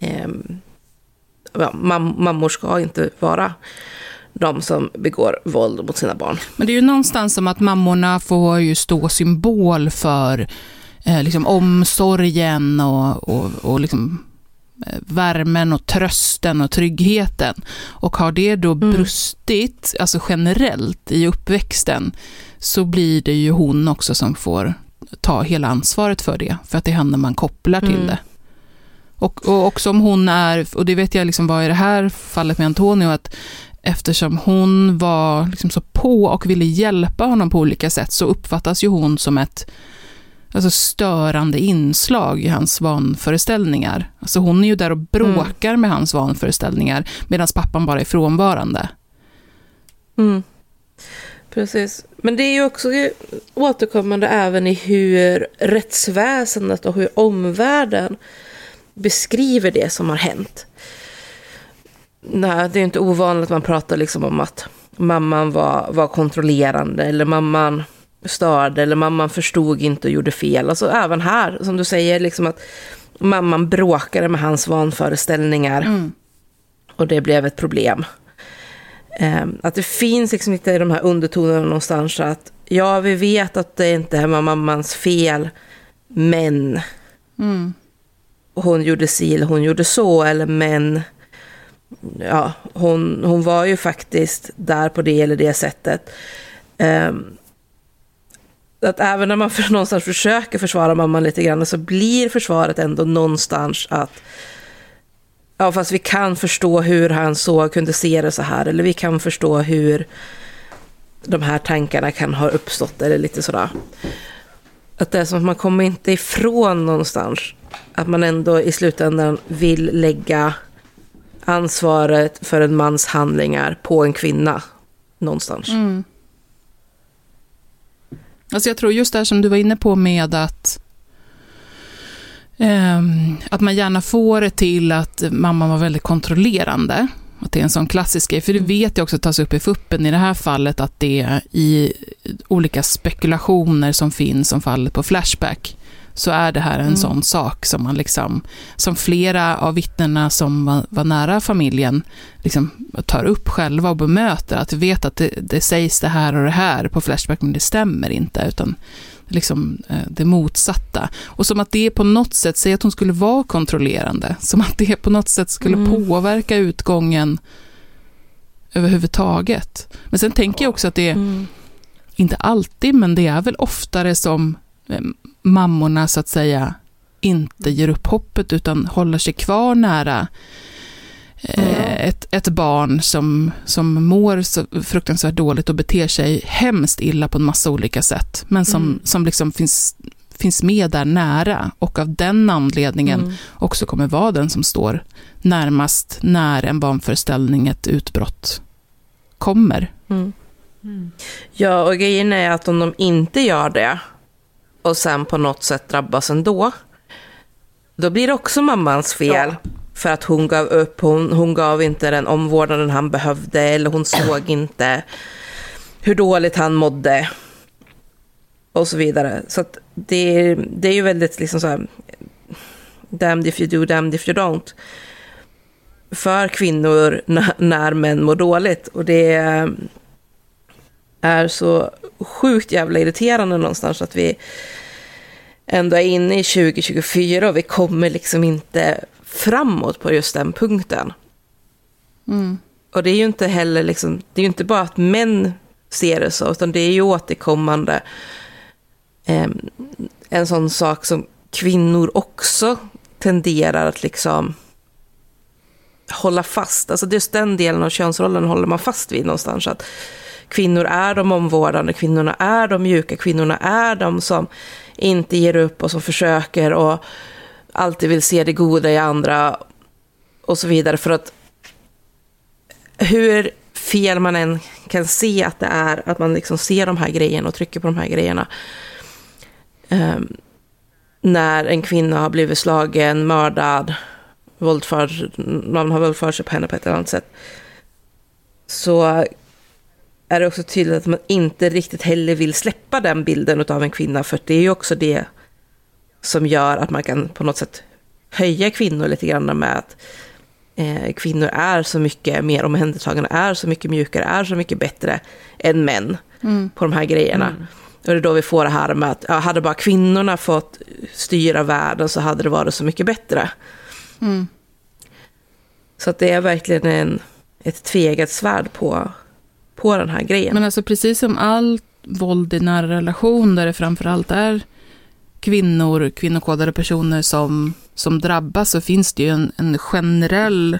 ehm, ja, mam mammor ska inte vara de som begår våld mot sina barn. Men det är ju någonstans som att mammorna får ju stå symbol för eh, liksom omsorgen och, och, och liksom, eh, värmen och trösten och tryggheten. Och har det då brustit, alltså generellt i uppväxten, så blir det ju hon också som får ta hela ansvaret för det, för att det är henne man kopplar till Mm. det. Och, och också om hon är, och det vet jag liksom var i det här fallet med Antonio, att eftersom hon var liksom så på och ville hjälpa honom på olika sätt, så uppfattas ju hon som ett alltså störande inslag i hans vanföreställningar. Alltså hon är ju där och bråkar med hans vanföreställningar, medan pappan bara är frånvarande. Mm. Precis. Men det är ju också återkommande även i hur rättsväsendet och hur omvärlden beskriver det som har hänt. Nej, det är inte ovanligt att man pratar liksom om att mamman var, var kontrollerande eller mamman störde eller mamman förstod inte och gjorde fel. Alltså även här, som du säger, liksom att mamman bråkade med hans vanföreställningar och det blev ett problem. Ehm, att det finns liksom inte de här undertonerna någonstans att ja, vi vet att det inte var mammans fel, men Mm. hon gjorde si eller hon gjorde så, eller men ja, hon, hon var ju faktiskt där på det eller det sättet. Ehm, att även när man för, någonstans försöker försvara mamman lite grann så blir försvaret ändå någonstans att ja, fast vi kan förstå hur han så kunde se det så här, eller vi kan förstå hur de här tankarna kan ha uppstått, eller lite sådär. Att det är som att man kommer inte ifrån någonstans, att man ändå i slutändan vill lägga ansvaret för en mans handlingar på en kvinna någonstans. Mm. Alltså jag tror just det här som du var inne på med att eh, att man gärna får det till att mamman var väldigt kontrollerande. Att det är en sån klassisk grej. För det vet jag också tas upp i fuppen i det här fallet att det är i olika spekulationer som finns om fallet på Flashback så är det här en Mm. sån sak som man liksom, som flera av vittnena som var, var nära familjen liksom tar upp själva och bemöter, att vi vet att det, det sägs det här och det här på Flashback, men det stämmer inte, utan liksom eh, det motsatta. Och som att det på något sätt, säg att hon skulle vara kontrollerande, som att det på något sätt skulle Mm. påverka utgången överhuvudtaget. Men sen tänker jag också att det är, Mm. inte alltid, men det är väl oftare som mammorna så att säga inte ger upp hoppet utan håller sig kvar nära eh, ett, ett barn som, som mår så fruktansvärt dåligt och beter sig hemskt illa på en massa olika sätt, men som, Mm. som liksom finns, finns med där nära och av den anledningen Mm. också kommer vara den som står närmast när en vanföreställning, ett utbrott kommer. Mm. Ja, och grejen är att om de inte gör det och sen på något sätt drabbas ändå, då blir det också mammans fel. För att hon gav upp, hon, hon gav inte den omvårdnaden han behövde eller hon såg inte hur dåligt han mådde. Och så vidare. Så det, det är ju väldigt liksom så här, damned if you do, damned if you don't. För kvinnor när, när män mår dåligt. Och det är så sjukt jävla irriterande någonstans att vi ändå är inne i 2024 och vi kommer liksom inte framåt på just den punkten. Mm. Och det är ju inte heller liksom, det är ju inte bara att män ser det så, utan det är ju återkommande eh, en sån sak som kvinnor också tenderar att liksom hålla fast. Alltså just den delen av könsrollen håller man fast vid någonstans. Att kvinnor är de omvårdande, kvinnorna är de mjuka, kvinnorna är de som inte ger upp och som försöker och alltid vill se det goda i andra och så vidare. För att hur fel man än kan se att det är, att man liksom ser de här grejerna och trycker på de här grejerna. Um, när en kvinna har blivit slagen, mördad, våldförd, någon har våldfört sig på henne på ett eller annat sätt. Så är det också tydligt att man inte riktigt heller vill släppa den bilden av en kvinna. För det är ju också det som gör att man kan på något sätt höja kvinnor lite grann med att eh, kvinnor är så mycket mer omhändertagande, är så mycket mjukare, är så mycket bättre än män Mm. på de här grejerna. Och det är då vi får det här med att ja, hade bara kvinnorna fått styra världen så hade det varit så mycket bättre. Mm. Så att det är verkligen en, ett tvegat svärd på, på den här grejen. Men alltså precis som allt våld i nära relation, där det framförallt är kvinnor, kvinnokodade personer som, som drabbas, så finns det ju en, en generell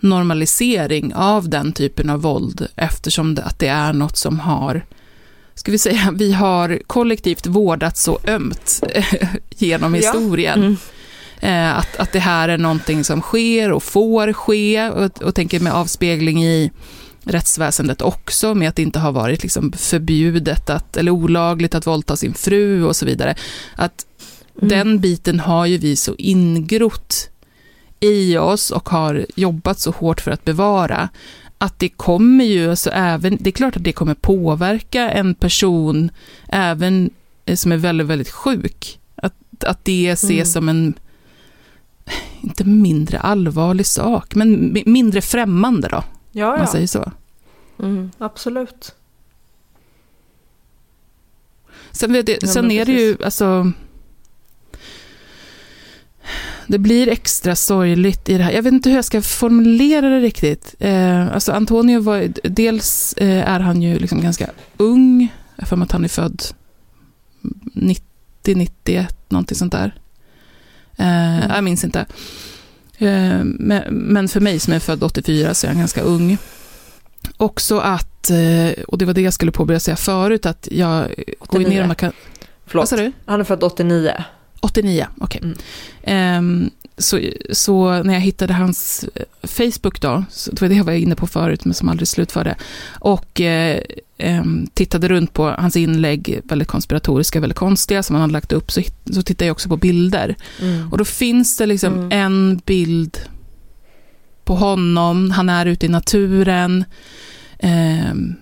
normalisering av den typen av våld, eftersom det, att det är något som har, ska vi säga, vi har kollektivt vårdat så ömt genom Ja. historien. Mm. Eh, att, att det här är någonting som sker och får ske, och, och tänker med avspegling i rättsväsendet också, med att det inte har varit liksom förbjudet att, eller olagligt att våldta sin fru och så vidare. Att Mm. den biten har ju vi så ingrott i oss och har jobbat så hårt för att bevara, att det kommer ju, alltså även, det är klart att det kommer påverka en person, även eh, som är väldigt, väldigt sjuk. Att, att det ses Mm. som en, inte mindre allvarlig sak, men mi- mindre främmande då, om Ja, man ja. säger så. Mm. Absolut. Sen, vet jag, Ja, sen men är det ju, alltså... Det blir extra sorgligt i det här. Jag vet inte hur jag ska formulera det riktigt. Eh, alltså Antonio var, dels eh, är han ju liksom ganska ung. Jag för mig att han är född 90, 91, någonting sånt där. Eh, Jag minns inte. Eh, men, för mig som är född 84 så är han ganska ung. Också att, eh, och det var det jag skulle påbörja säga förut, att jag går ju ner 89. och man kan... Vad Förlåt. sa du? Han är född 89. 89, okej. Ehm, så, så när jag hittade hans eh, Facebook då, så det var det jag var inne på förut, men som aldrig slutförde, och eh, em, tittade runt på hans inlägg, väldigt konspiratoriska, väldigt konstiga, som han hade lagt upp, så, så tittade jag också på bilder. Mm. Och då finns det liksom Mm. en bild på honom, han är ute i naturen. Ehm,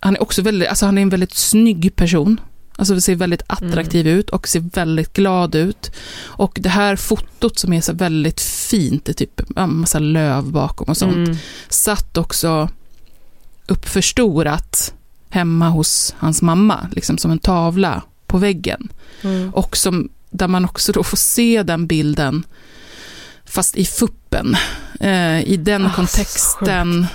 han är också väldigt, alltså han är en väldigt snygg person. Alltså ser väldigt attraktiv ut och ser väldigt glad ut. Och det här fotot som är så väldigt fint, det är typ en massa löv bakom och sånt, Mm. satt också uppförstorat hemma hos hans mamma, liksom som en tavla på väggen. Mm. Och som, där man också då får se den bilden, fast i fuppen. Eh, I den så kontexten.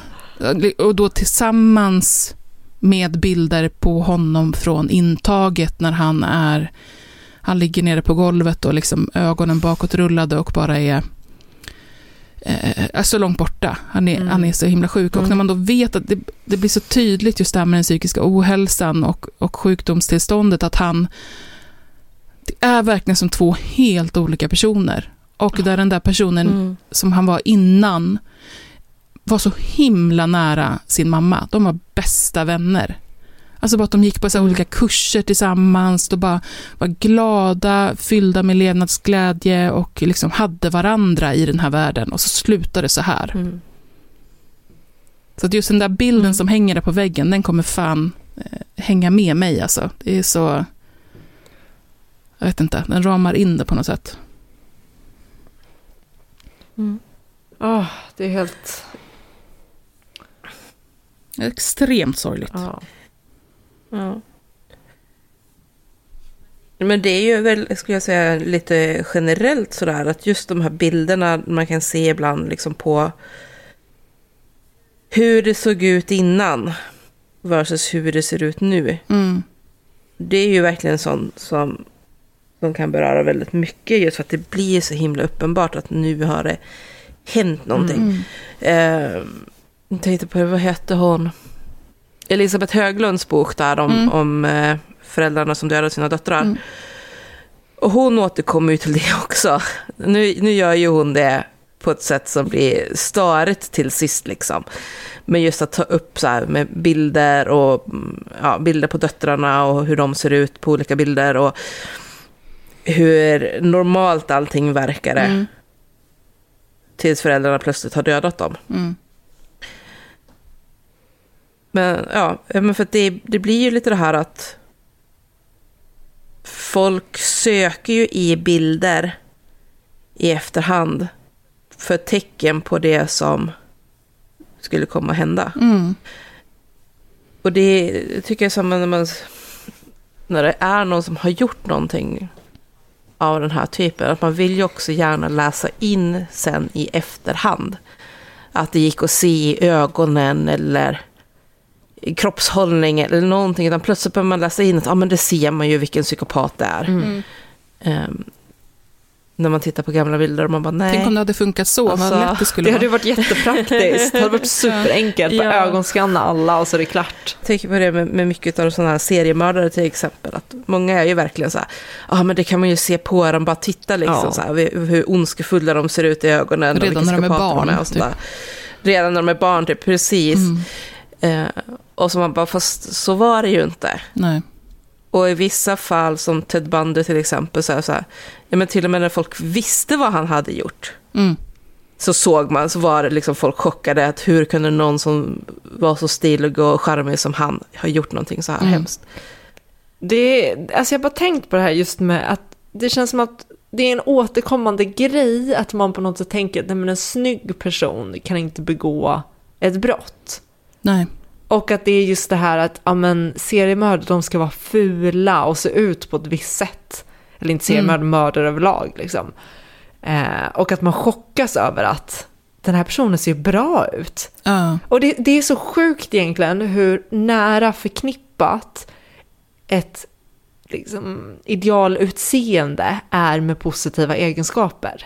Och då tillsammans med bilder på honom från intaget när han är, han ligger nere på golvet och liksom ögonen bakåt rullade och bara är är så långt borta. Han är, Mm. han är så himla sjuk. Och Mm. när man då vet att det, det blir så tydligt just det här med den psykiska ohälsan och, och sjukdomstillståndet, att han... Det är verkligen som två helt olika personer. Och där den där personen Mm. som han var innan var så himla nära sin mamma. De var bästa vänner. Alltså bara att de gick på så olika kurser tillsammans, de bara var glada, fyllda med levnadsglädje och liksom hade varandra i den här världen. Och så slutade det så här. Mm. Så att just den där bilden som hänger där på väggen, den kommer fan eh, hänga med mig alltså. Det är så... Jag vet inte, den ramar in det på något sätt. Ah, det är helt... Extremt sorgligt. Ja. Ja. Men det är ju väl, skulle jag säga, lite generellt sådär att just de här bilderna man kan se ibland liksom på hur det såg ut innan versus hur det ser ut nu. Mm. Det är ju verkligen sånt som, som kan beröra väldigt mycket just för att det blir så himla uppenbart att nu har det hänt någonting. Mm. Eh, jag tänkte på det, vad hette hon? Elisabeth Höglunds bok där om, Mm. om eh, föräldrarna som dödade sina döttrar. Mm. Och hon återkommer ju till det också. Nu, nu gör ju hon det på ett sätt som blir störigt till sist liksom. Men just att ta upp så med bilder och mm, ja, bilder på döttrarna och hur de ser ut på olika bilder och hur normalt allting verkade Mm. tills föräldrarna plötsligt har dödat dem. Mm. Men ja, men för det, det blir ju lite det här att folk söker ju i bilder i efterhand för tecken på det som skulle komma att hända. Mm. Och det tycker jag som när, man, när det är någon som har gjort någonting av den här typen, att man vill ju också gärna läsa in sen i efterhand. Att det gick att se i ögonen eller kroppshållning eller någonting. Utan plötsligt behöver man läsa in att ah, men det ser man ju vilken psykopat det är. Mm. Ehm, när man tittar på gamla bilder och man bara nej. Tänk om det hade funkat så, Alltså, vad lätt det skulle Det vara. hade ju varit jättepraktiskt. Det hade varit superenkelt. Bara Ja. ögonskanna alla och så är det klart. Tänker på det med, med mycket av sådana här seriemördare till exempel. Att många är ju verkligen så här, ja men det kan man ju se på dem, bara titta liksom Ja. så här, hur, ondskefulla de ser ut i ögonen. Redan när de är barn, och typ. Redan när de är barn, typ, precis. Mm. Eh, och så man bara, fast så var det ju inte. Nej. Och i vissa fall, som Ted Bundy till exempel, så är det så här, ja men till och med när folk visste vad han hade gjort, Mm. så såg man, så var det liksom folk chockade att hur kunde någon som var så stilig och charmig som han ha gjort någonting så här Mm. hemskt. Det, alltså jag har bara tänkt på det här just med att det känns som att det är en återkommande grej att man på något sätt tänker att nej, men en snygg person kan inte begå ett brott. Nej. Och att det är just det här att ja, men, seriemördare de ska vara fula och se ut på ett visst sätt. Eller inte seriemördare, mördare överlag. Liksom. Eh, och att man chockas över att den här personen ser bra ut. Ja. Och det, det är så sjukt egentligen hur nära förknippat ett liksom, idealutseende är med positiva egenskaper.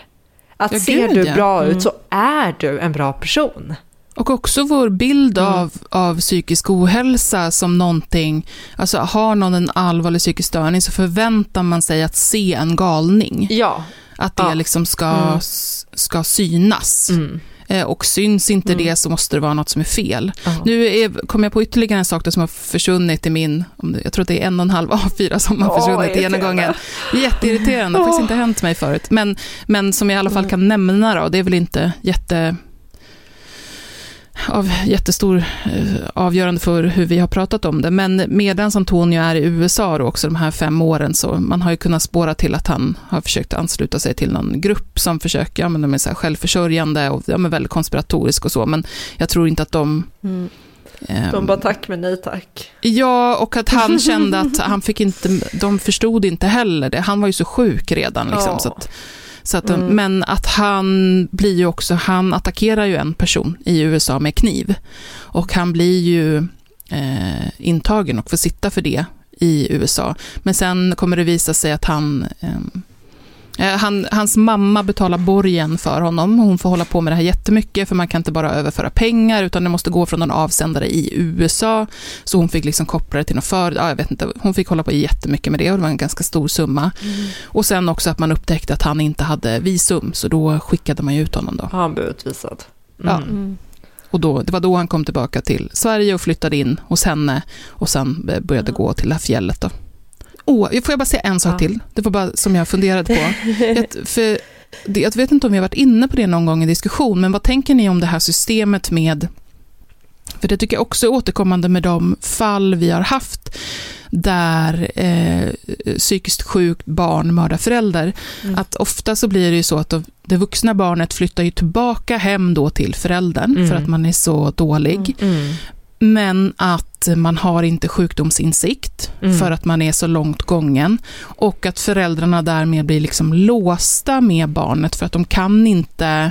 Att Ja, ser gud, du ja. bra Mm. ut så är du en bra person. Och också vår bild av, av psykisk ohälsa som någonting, alltså har någon en allvarlig psykisk störning så förväntar man sig att se en galning. Ja. Att det Ja. liksom ska, Mm. ska synas. Mm. Eh, Och syns inte Mm. det så måste det vara något som är fel. Nu är, kom jag på ytterligare en sak som har försvunnit i min, jag tror att det är en och en halv A4 som har Åh, försvunnit i ena gången. Jätteirriterande, det har faktiskt inte hänt mig förut. Men, men som jag i alla fall kan nämna då, det är väl inte jätte av jättestor eh, avgörande för hur vi har pratat om det. Men medan Antonio är i USA då också de här fem åren så man har ju kunnat spåra till att han har försökt ansluta sig till någon grupp som försöker, ja men de är så här självförsörjande och ja, men väldigt konspiratorisk och så, men jag tror inte att de Mm. ehm, De bara tack men nej tack. Ja, och att han kände att han fick inte, de förstod inte heller det. Han var ju så sjuk redan. Liksom, Ja. så att, så att, Mm. Men att han blir ju också, han attackerar ju en person i USA med kniv. Och han blir ju eh, intagen och får sitta för det i USA. Men sen kommer det visa sig att han eh, han, hans mamma betalar borgen för honom. Hon får hålla på med det här jättemycket, för man kan inte bara överföra pengar, utan det måste gå från en avsändare i USA. Så hon fick liksom koppla det till något för, ja, jag vet inte, hon fick hålla på jättemycket med det och det var en ganska stor summa. Och sen också att man upptäckte att han inte hade visum, så då skickade man ju ut honom då. Han blivit utvisad? Ja. Mm. Och då, det var då han kom tillbaka till Sverige och flyttade in hos henne och sen eh, började gå till det här fjället då. Åh, får jag bara säga en sak Ja. till? Det var bara som jag funderade på. Jag, för jag vet inte om vi har varit inne på det någon gång i diskussion, men vad tänker ni om det här systemet med för det tycker jag också är återkommande med de fall vi har haft där eh, psykiskt sjukt barn mördar förälder. Mm. Att ofta så blir det ju så att de- det vuxna barnet flyttar ju tillbaka hem då till föräldern Mm. för att man är så dålig. Mm. Men att man har inte sjukdomsinsikt Mm. för att man är så långt gången. Och att föräldrarna därmed blir liksom låsta med barnet för att de kan inte...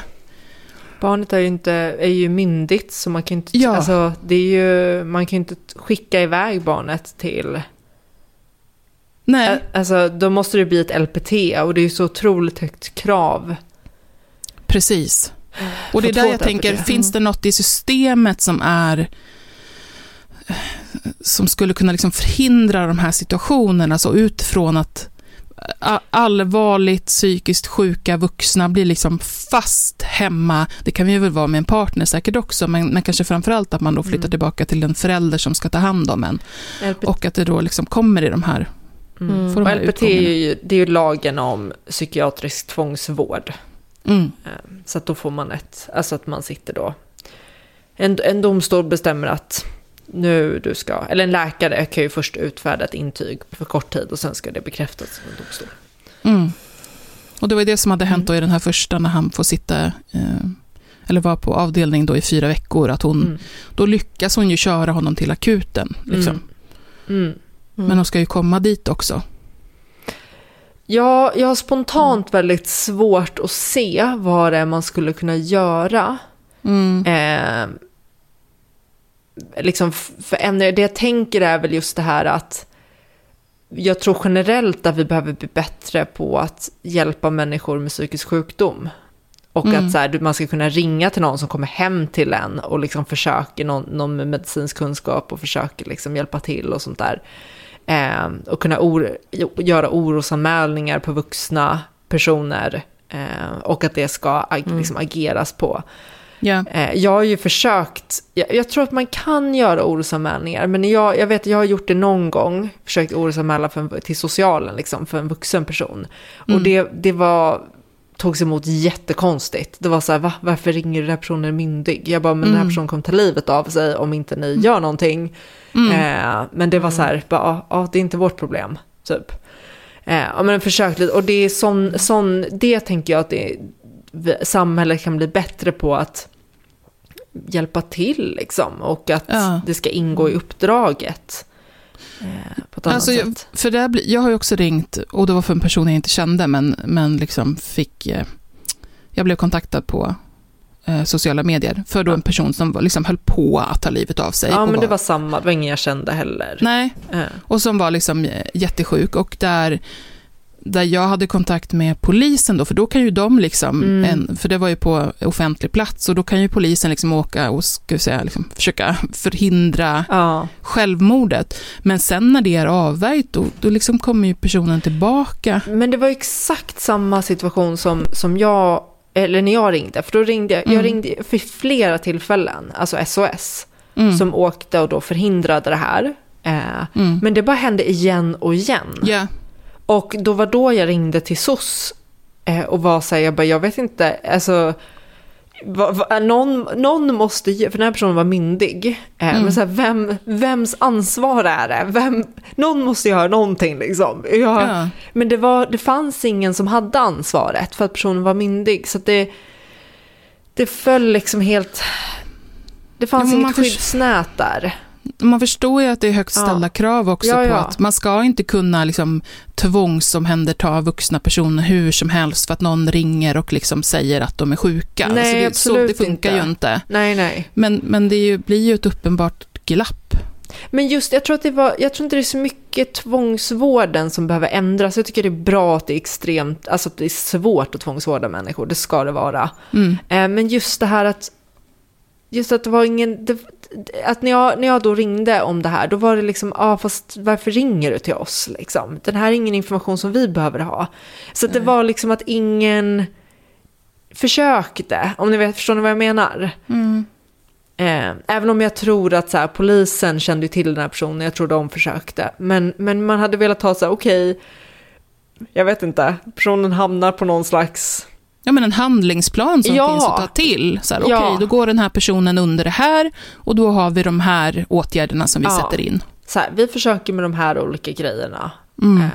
Barnet är ju, inte, är ju myndigt så man kan inte, Ja. alltså, det är ju, man kan inte skicka iväg barnet till... Nej, Alltså då måste det bli ett LPT och det är ju så otroligt högt krav. precis. Och det är där jag tänker, finns det något i systemet som är som skulle kunna liksom förhindra de här situationerna, så utifrån att allvarligt psykiskt sjuka vuxna blir liksom fast hemma. Det kan vi väl vara med en partner säkert också, men, men kanske framförallt att man då flyttar Mm. tillbaka till den förälder som ska ta hand om en. LPT, Och att det då liksom kommer i de här... mm. de och här LPT är ju, det är ju lagen om psykiatrisk tvångsvård. Mm, Eh, Så att då får man ett, alltså att man sitter då. En, en domstol bestämmer att nu du ska, eller en läkare kan ju först utfärda ett intyg för kort tid och sen ska det bekräftas av en domstol. mm. Och det var det som hade hänt Mm. då i den här första, när han får sitta, eh, eller var på avdelning då i fyra veckor, att hon, Mm. då lyckas hon ju köra honom till akuten. Liksom. Mm. Mm. Men hon ska ju komma dit också. Ja, jag har spontant väldigt svårt att se vad det är man skulle kunna göra. Mm. Eh, liksom, f- för en, det jag tänker är väl just det här att jag tror generellt att vi behöver bli bättre på att hjälpa människor med psykisk sjukdom. Och Mm. att så här, man ska kunna ringa till någon som kommer hem till en och liksom försöker, någon, någon med medicinsk kunskap och försöker liksom hjälpa till och sånt där. Eh, och kunna or, göra orosanmälningar på vuxna personer. Eh, och att det ska ag- liksom ageras på. Eh, Jag har ju försökt, jag, jag tror att man kan göra orosanmälningar, men jag, jag vet jag har gjort det någon gång, försökt orosanmäla för till socialen liksom, för en vuxen person. Och Mm. det, det var, togs emot jättekonstigt. Det var så här, va, varför ringer den här personen myndig? Jag bara, men den här Mm. personen kommer ta livet av sig om inte ni gör någonting. Mm. Eh, men det var så här, bara, ja, det är inte vårt problem, typ. Eh, ja, men försök lite, och det är sån, sån, det tänker jag att det, samhället kan bli bättre på att hjälpa till liksom. Och att Ja. det ska ingå i uppdraget. Eh, Alltså, jag, för det blir, jag har ju också ringt, och det var för en person jag inte kände, men, men liksom fick... Eh, jag blev kontaktad på eh, sociala medier för då en person som var- liksom höll på att ta livet av sig. Ja, men det var samma, det var ingen jag kände heller. Nej, Eh, och som var liksom eh, jättesjuk och där där jag hade kontakt med polisen då, för då kan ju de liksom, Mm. en, för det var ju på offentlig plats, och då kan ju polisen liksom åka och ska säga, liksom, försöka förhindra Ja. självmordet. Men sen när det är avvärjt, då, då liksom kommer ju personen tillbaka. Men det var exakt samma situation som, som jag, eller när jag ringde. För då ringde jag, jag Mm. ringde för flera tillfällen, alltså SOS, Mm. som åkte och då förhindrade det här. Eh, Mm. Men det bara hände igen och igen. Ja, Och då var då jag ringde till SOS eh, och var så här, jag bara, jag vet inte, alltså, va, va, någon, någon måste ge, för den här personen var myndig, eh, Mm. men så här, vem, vems ansvar är det? Vem, någon måste göra någonting liksom. Jag, Ja. Men det, var, det fanns ingen som hade ansvaret för att personen var myndig, så det, det föll liksom helt, det fanns Ja, inget skyddsnät där. Man förstår ju att det är högt ställda Ja. krav också Ja, på att man ska inte kunna liksom tvångsomhänderta vuxna personer hur som helst för att någon ringer och liksom säger att de är sjuka. Nej, Alltså det, absolut så, det funkar inte. ju inte. Nej, nej. Men, men det ju, blir ju ett uppenbart glapp. Men just, jag tror att det var, jag tror inte det är så mycket tvångsvården som behöver ändras. Jag tycker det är bra att det är extremt, alltså att det är svårt att tvångsvårda människor, det ska det vara. Mm. Eh, Men just det här att, just att det var ingen, det, att när jag, när jag då ringde om det här, då var det liksom, ja ah, fast varför ringer du till oss liksom? Den här är ingen information som vi behöver ha. Så det var liksom att ingen försökte, om ni vet, förstår ni vad jag menar? Eh, även om jag tror att så här, polisen kände till den här personen, jag tror de försökte. Men, men man hade velat ha så här, okej, jag vet inte, personen hamnar på någon slags... Ja, men en handlingsplan som Ja. finns att ta till. Så här, Ja. Okej, då går den här personen under det här och då har vi de här åtgärderna som vi Ja. sätter in. Så här, vi försöker med de här olika grejerna. Mm. Eh,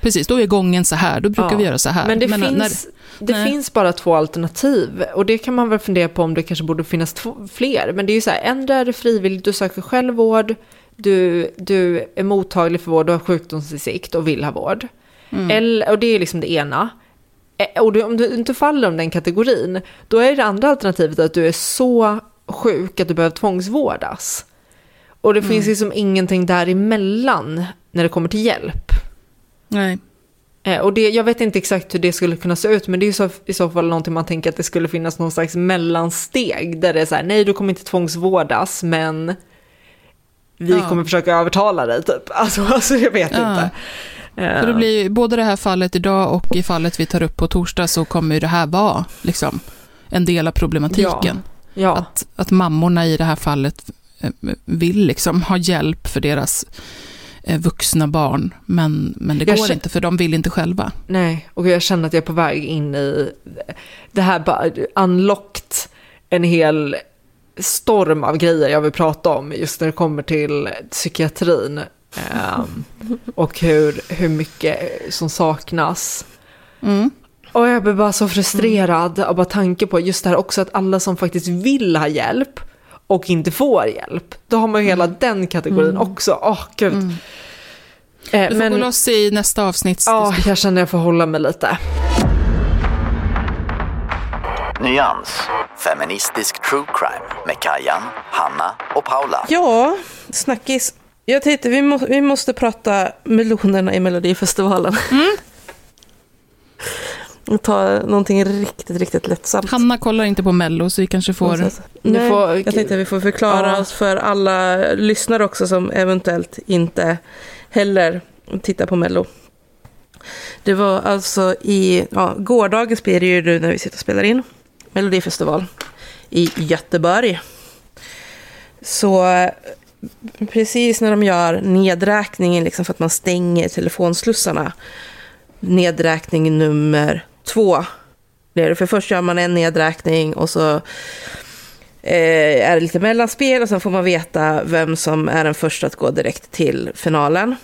Precis, då är gången så här, då brukar Ja. vi göra så här. Men det, när- finns, det nej. finns bara två alternativ. Och det kan man väl fundera på om det kanske borde finnas två, fler. Men det är ju så här, ändå är det frivilligt, du söker själv vård, du, du är mottaglig för vård, du har sjukdomsinsikt och vill ha vård. Mm. Eller, och det är liksom det ena. Eh, Och du, om du inte faller om den kategorin, då är det andra alternativet att du är så sjuk att du behöver tvångsvårdas. Och det finns liksom ingenting däremellan när det kommer till hjälp. Nej. Eh, Och det, jag vet inte exakt hur det skulle kunna se ut, men det är så, i så fall någonting man tänker att det skulle finnas någon slags mellansteg, där det är så här, nej du kommer inte tvångsvårdas, men vi Ja. kommer försöka övertala dig typ. Alltså, alltså jag vet Ja. inte. Eh, För det blir ju, både det här fallet idag och i fallet vi tar upp på torsdag så kommer det här vara liksom, en del av problematiken. ja. Att, att mammorna i det här fallet eh, vill liksom ha hjälp för deras eh, vuxna barn, men, men det Jag går kä- inte för de vill inte själva. Nej, och jag känner att jag är på väg in i det här bara unlocked en hel storm av grejer jag vill prata om just när det kommer till psykiatrin. Ehm, och hur, hur mycket som saknas. Mm. Och jag blir bara så frustrerad av bara tanke på just det här också att alla som faktiskt vill ha hjälp och inte får hjälp. Då har man ju hela den kategorin också. Åh, gud. Mm. Eh, Du får men gå loss i nästa avsnitt. ja, jag känner jag får hålla mig lite. Nyans. Feministisk true crime med Kajan, Hanna och Paula. Ja, snackis. Jag tänkte vi, må, vi måste prata melonerna i Melodifestivalen. Och Ta någonting riktigt, riktigt lättsamt. Hanna kollar inte på Mello, så vi kanske får... Ni Nej, får- jag tänkte att vi får förklara Ja. oss för alla lyssnare också som eventuellt inte heller tittar på Mello. Det var alltså i ja, gårdagens blir det ju nu när vi sitter och spelar in. Melodifestival i Göteborg. Så precis när de gör nedräkningen liksom för att man stänger telefonslussarna. Nedräkning nummer två. För först gör man en nedräkning och så eh, är det lite mellanspel och sen får man veta vem som är den första att gå direkt till finalen.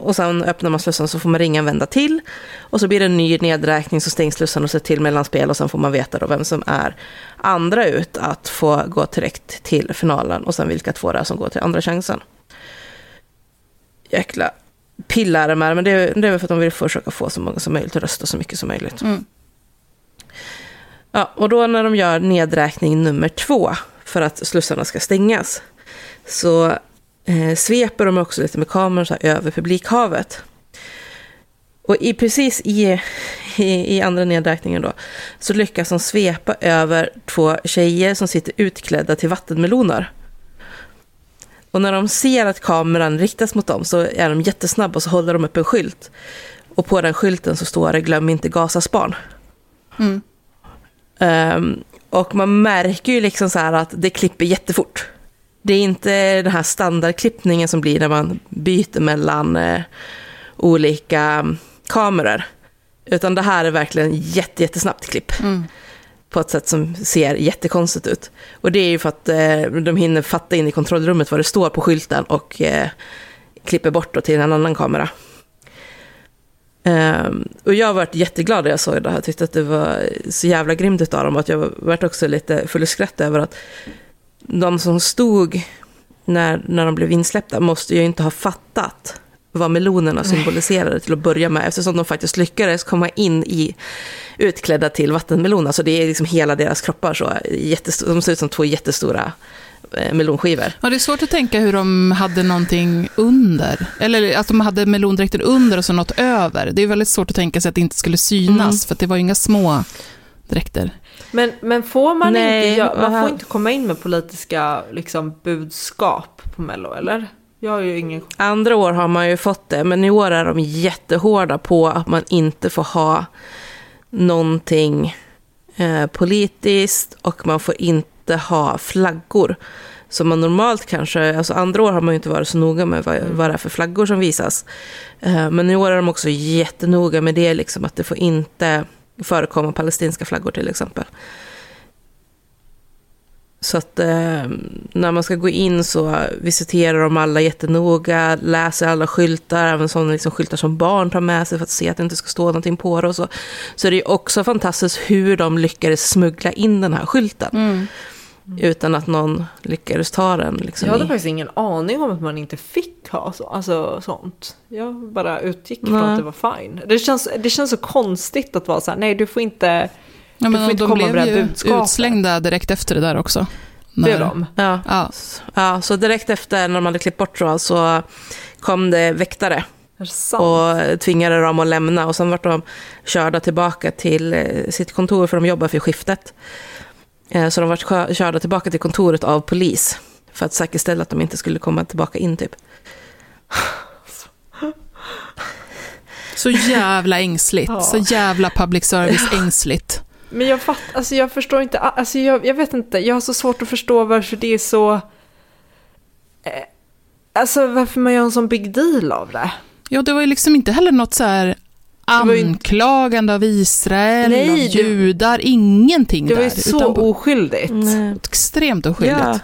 Och sen öppnar man slussen så får man ringa en vända till. Och så blir det en ny nedräkning så stängs slussen och så till mellanspel och sen får man veta då vem som är andra ut att få gå direkt till finalen och sen vilka två det är som går till andra chansen. Jäkla pillarmar, men det är, det är för att de vill försöka få så många som möjligt att rösta så mycket som möjligt. Mm. Ja, och då när de gör nedräkning nummer två för att slussarna ska stängas så eh, sveper de också lite med kameran så här över publikhavet. Och i, precis i, i, i andra nedräkningen då, så lyckas de svepa över två tjejer som sitter utklädda till vattenmeloner. Och när de ser att kameran riktas mot dem så är de jättesnabba och så håller de upp en skylt. Och på den skylten så står det glöm inte Gazas barn. Mm. Um, och man märker ju liksom så här att det klipper jättefort. Det är inte den här standardklippningen som blir när man byter mellan eh, olika kameror. Utan det här är verkligen jätte, jättesnabbt klipp. Mm. På ett sätt som ser jättekonstigt ut. Och det är ju för att eh, de hinner fatta in i kontrollrummet vad det står på skylten och eh, klipper bort då till en annan kamera. Um, och jag har varit jätteglad när jag såg det här. Jag tyckte att det var så jävla grymt av dem. Att jag varit också lite full i skratt över att de som stod när, när de blev insläppta måste ju inte ha fattat vad melonerna symboliserade till att börja med. Eftersom de faktiskt lyckades komma in i utklädda till vattenmeloner. Så det är liksom hela deras kroppar så. De ser ut som två jättestora eh, melonskivor. Ja, det är svårt att tänka hur de hade någonting under. Eller att de hade melondräkten under och så något över. Det är väldigt svårt att tänka sig att det inte skulle synas, Mm. för det var ju inga små dräkter. Men, men får man Nej, inte, gö- man får inte komma in med politiska liksom, budskap på Mello, eller? Jag har ju ingen... Andra år har man ju fått det, men i år är de jättehårda på att man inte får ha någonting eh, politiskt och man får inte ha flaggor. Så man normalt kanske, alltså andra år har man ju inte varit så noga med vad, vad det är för flaggor som visas. Eh, men i år är de också jättenoga med det, liksom att det får inte förekomma palestinska flaggor till exempel. Så att eh, när man ska gå in så visiterar de alla jättenoga, läser alla skyltar, även sådana liksom skyltar som barn tar med sig för att se att det inte ska stå någonting på det. Och så. så det är också fantastiskt hur de lyckades smuggla in den här skylten. Mm. Utan att någon lyckades ta den. Liksom, Jag hade i- faktiskt ingen aning om att man inte fick ha så, alltså, sånt. Jag bara utgick från att det var fine. Det känns, det känns så konstigt att vara så här, nej du får inte, Ja, du men får inte de komma med det blev här ju budskapet. utslängda direkt efter det där också. Blev När- de? Ja. Ja. ja, så direkt efter när de hade klippt bort så, så kom det väktare. Det och tvingade dem att lämna. Och sen vart de körda tillbaka till eh, sitt kontor, för de jobbar för skiftet. Eh, Så de vart kö- körda tillbaka till kontoret av polis. För att säkerställa att de inte skulle komma tillbaka in typ. Så jävla ängsligt. Ja. Så jävla public service-ängsligt. Men jag fatt, alltså jag förstår inte, alltså jag, jag vet inte, jag har så svårt att förstå varför det är så... Eh, alltså varför man gör en sån big deal av det. Ja, det var ju liksom inte heller något så här var anklagande av Israel, Nej, av det- judar, ingenting Det var där. ju så utan oskyldigt. extremt oskyldigt. Ja.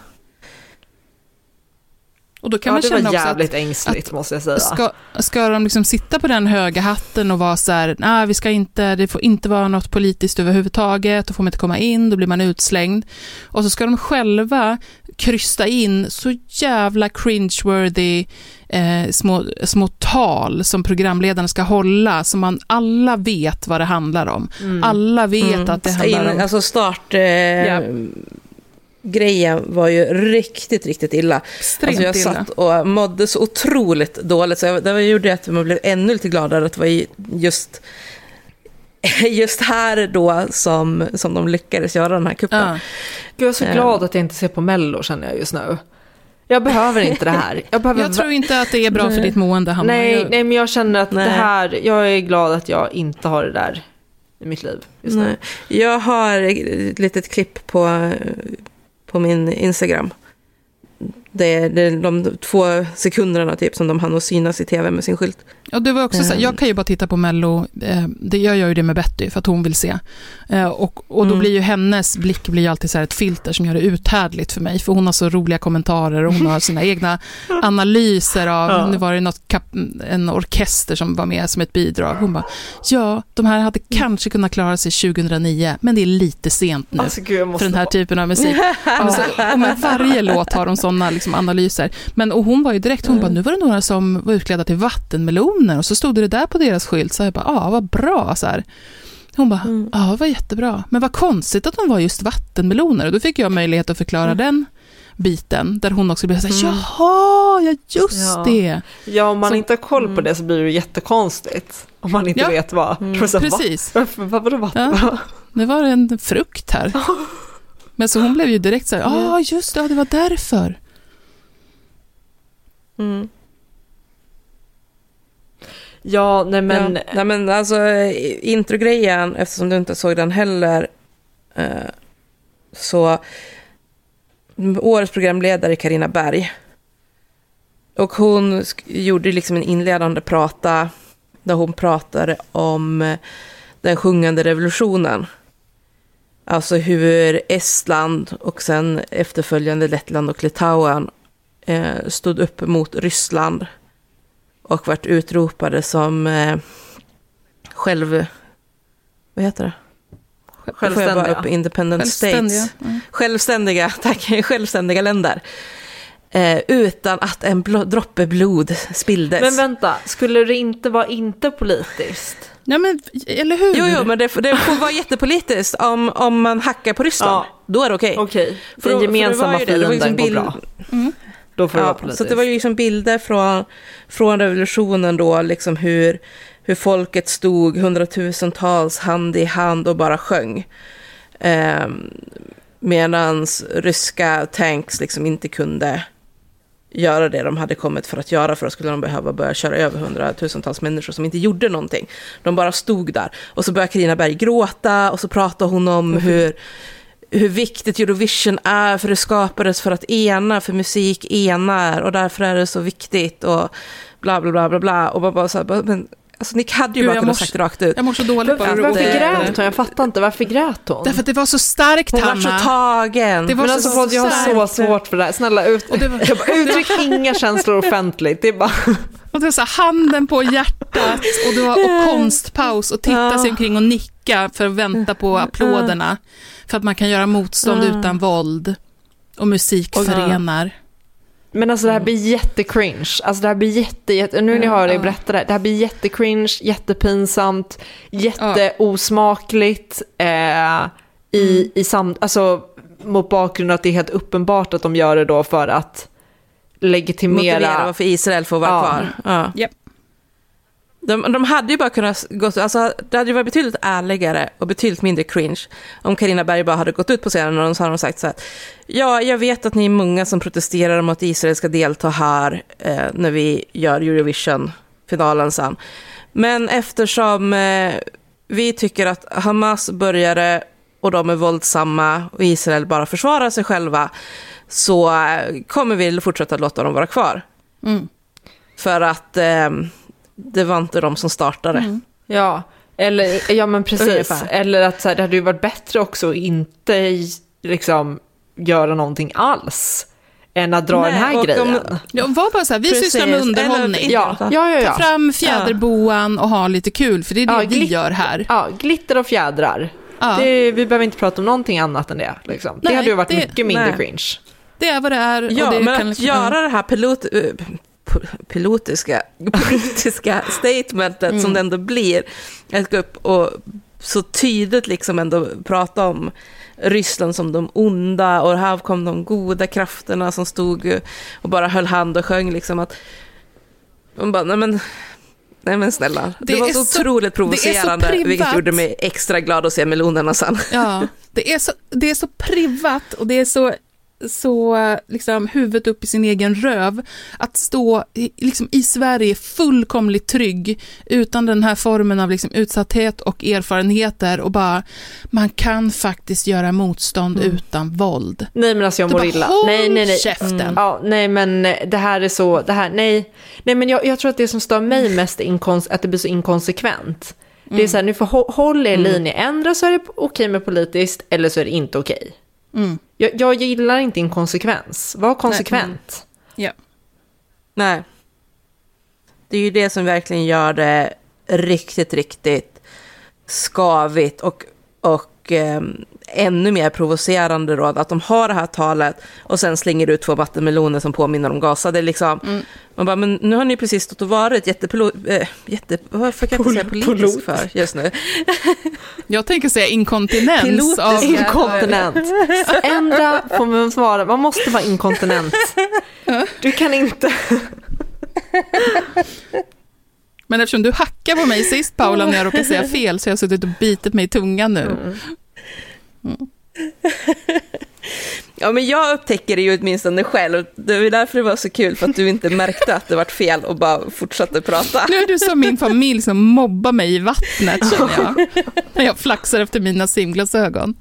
Och då kan Ja, man det känna var också jävligt att ängsligt måste jag säga. Ska, ska de liksom sitta på den höga hatten och vara så här, nej vi ska inte, det får inte vara något politiskt överhuvudtaget, då får man inte komma in, då blir man utslängd. Och så ska de själva krysta in så jävla cringeworthy eh, små, små tal som programledarna ska hålla, som man alla vet vad det handlar om. Alla vet Mm. att det handlar om... Alltså start... Eh, Ja. Grejen var ju riktigt, riktigt illa. Extremt Alltså jag satt och mådde så otroligt dåligt, så jag, det gjorde att man blev ännu lite gladare att det var just, just här då som, som de lyckades göra den här kuppen. Ja. Gud, jag är så Eh. glad att jag inte ser på Mello känner jag just nu. Jag behöver inte det här. Jag, behöver Jag tror inte att det är bra för ditt mående, Hanna. nej, Jag- nej, men jag känner att Nej. det här, jag är glad att jag inte har det där i mitt liv just nu. Nej. Jag har ett litet klipp på, på min Instagram. Det är, det är de två sekunderna typ som de hann att synas i tv med sin skylt. Ja, det var också så här, jag kan ju bara titta på Mello, eh, det, jag gör ju det med Betty för att hon vill se. Eh, och, och då Mm. blir ju hennes blick blir ju alltid så ett filter som gör det uthärdligt för mig, för hon har så roliga kommentarer och hon har sina egna analyser av, Ja. nu var det något kap, en orkester som var med som ett bidrag. Hon bara, ja, de här hade kanske kunnat klara sig 2009, men det är lite sent nu Alltså gud, för den här typen av musik. Ja. Så, och med varje låt har de sådana liksom, analyser. Men, och hon var ju direkt, hon bara, nu var det några som var utklädda till vattenmeloner och så stod det där på deras skylt. Så jag bara, ja, vad bra. Så här. Hon bara, Mm. ja, det var jättebra. Men vad konstigt att de var just vattenmeloner. Och då fick jag möjlighet att förklara den biten, där hon också blev så här, Mm. jaha, ja just Ja. det. Ja, om man Som- inte har koll på det så blir det jättekonstigt. Om man inte Ja. vet vad. Mm. Det så va? Precis. Varför, vad vadå vatten? Ja. Det var en frukt här. Men så hon blev ju direkt så här, ja ah, just det, ja, det var därför. Mm. Ja, nej men... Ja. Nej men alltså introgrejen, eftersom du inte såg den heller, eh, så årets programledare Carina Berg. Och hon gjorde liksom en inledande prata där hon pratade om eh, den sjungande revolutionen. Alltså hur Estland och sen efterföljande Lettland och Litauen eh, stod upp mot Ryssland och vart utropade som eh, själv... Vad heter det? Får jag bara Självständiga. upp independent Självständiga. states. Mm. Självständiga, tack. Självständiga länder. Eh, utan att en bl- droppe blod spilldes. Men vänta, skulle det inte vara inte politiskt? Ja, men eller hur? Jo, jo, men det, får- det får vara jättepolitiskt om, om man hackar på Ryssland. Ja. Då är det okej. Okej, För den då- för det gemensamma det, det fienden liksom går bra. Då får det vara Ja, politiskt. så det var ju liksom bilder från, från revolutionen då, liksom hur, hur folket stod hundratusentals hand i hand och bara sjöng. Eh, Medan ryska tanks liksom inte kunde göra det de hade kommit för att göra, för då skulle de behöva börja köra över hundratusentals människor som inte gjorde någonting. De bara stod där. Och så började Carina Berg gråta och så pratade hon om hur, hur viktigt Eurovision är, för det skapades för att ena, för musik enar och därför är det så viktigt och bla bla bla bla bla. Och man bara så här, men alltså ni hade ju Gud, bara jag kunnat sagt rakt ut. Jag mår så dåligt bara. Varför, varför det- grät hon? Jag fattar inte, varför grät hon? Därför att det var så starkt, Hon var så Hanna. tagen. Det var Men så alltså vad, jag har så svårt för det här. Snälla ut, Och det var- jag bara, uttryck inga känslor offentligt. Det är bara, Och det var så här, handen på hjärtat och, det var, och konstpaus och titta sig omkring och nicka för att vänta på applåderna. För att man kan göra motstånd utan våld. Och musik förenar. Men alltså det här blir jättecringe. Alltså det här blir jätte, jätte nu när jag hör dig berätta det här, det här blir jättecringe, jättepinsamt, jätteosmakligt. Eh, i, i sam, alltså mot bakgrund av att det är helt uppenbart att de gör det då för att legitimera. motivera varför Israel får vara Ja. kvar. Ja. Japp. De, de hade ju bara kunnat gå, alltså det hade ju varit betydligt ärligare och betydligt mindre cringe om Karina Berg bara hade gått ut på scenen och så hade de sagt så här, ja, jag vet att ni är många som protesterar om att Israel ska delta här eh, när vi gör Eurovision-finalen sen. Men eftersom eh, vi tycker att Hamas började och de är våldsamma och Israel bara försvarar sig själva så eh, kommer vi fortsätta låta dem vara kvar. Mm. För att eh, det var inte de som startade. Mm. Ja, eller, ja men precis. Ungefär. Eller att så här, det hade ju varit bättre också att inte liksom göra någonting alls. Än att dra Nej, den här grejen. om- Ja, var bara så här, vi Precis. sysslar med underhållning. Eller- ja, ja, ja. Ta ja. fram fjäderboan och ha lite kul, för det är det Ja, vi glitt- gör här. ja glitter och fjädrar. Ja, Det, vi behöver inte prata om någonting annat än det. Liksom. det Nej, hade ju varit det- mycket mindre nej. cringe. det är vad det är. Ja, det men kan att liksom- göra det här pilot, pilotiska, politiska statementet som det ändå blir, att gå upp och så tydligt liksom ändå prata om Ryssland som de onda och här kom de goda krafterna som stod och bara höll hand och sjöng liksom att man bara, nej men, nej men snälla, det, Det var så så- otroligt så provocerande, vilket gjorde mig extra glad att se melonerna sen. Ja, det är så, det är så privat och det är så, så liksom huvudet upp i sin egen röv. Att stå liksom, i Sverige fullkomligt trygg utan den här formen av liksom, utsatthet och erfarenheter och bara, man kan faktiskt göra motstånd utan våld. Nej men alltså jag mår illa. Nej, nej, nej. käften. Ja, nej men det här är så, det här, nej. Nej men jag, jag tror att det som stör mig mest är att det blir så inkonsekvent. Det är så här, ni får hå- håll er linje, ändra så är det okej med politiskt eller så är det inte okej. Mm. Jag, jag gillar inte inkonsekvens, var konsekvent. Ja. Nej. Det är ju det som verkligen gör det riktigt, riktigt skavigt och, och eh, ännu mer provocerande då, att de har det här talet och sen slänger ut två vattenmeloner som påminner om Gaza. Det är liksom, Mm. man bara, men nu har ni precis stått och varit jättepilo, äh, jätte, varför kan jag inte säga politisk för just nu? Jag tänker säga inkontinens Pilotiska. av... Inkontinent. Ändra får man svara. Man måste vara inkontinent. Du kan inte... Men eftersom du hackade på mig sist Paula när jag råkade säga fel så har jag suttit och bitit mig i tungan nu. Ja, men jag upptäcker det ju åtminstone själv. Det är därför det var så kul, för att du inte märkte att det var fel och bara fortsatte prata. Nu är du som min familj som mobbar mig i vattnet känner jag. När jag flaxar efter mina simglasögon.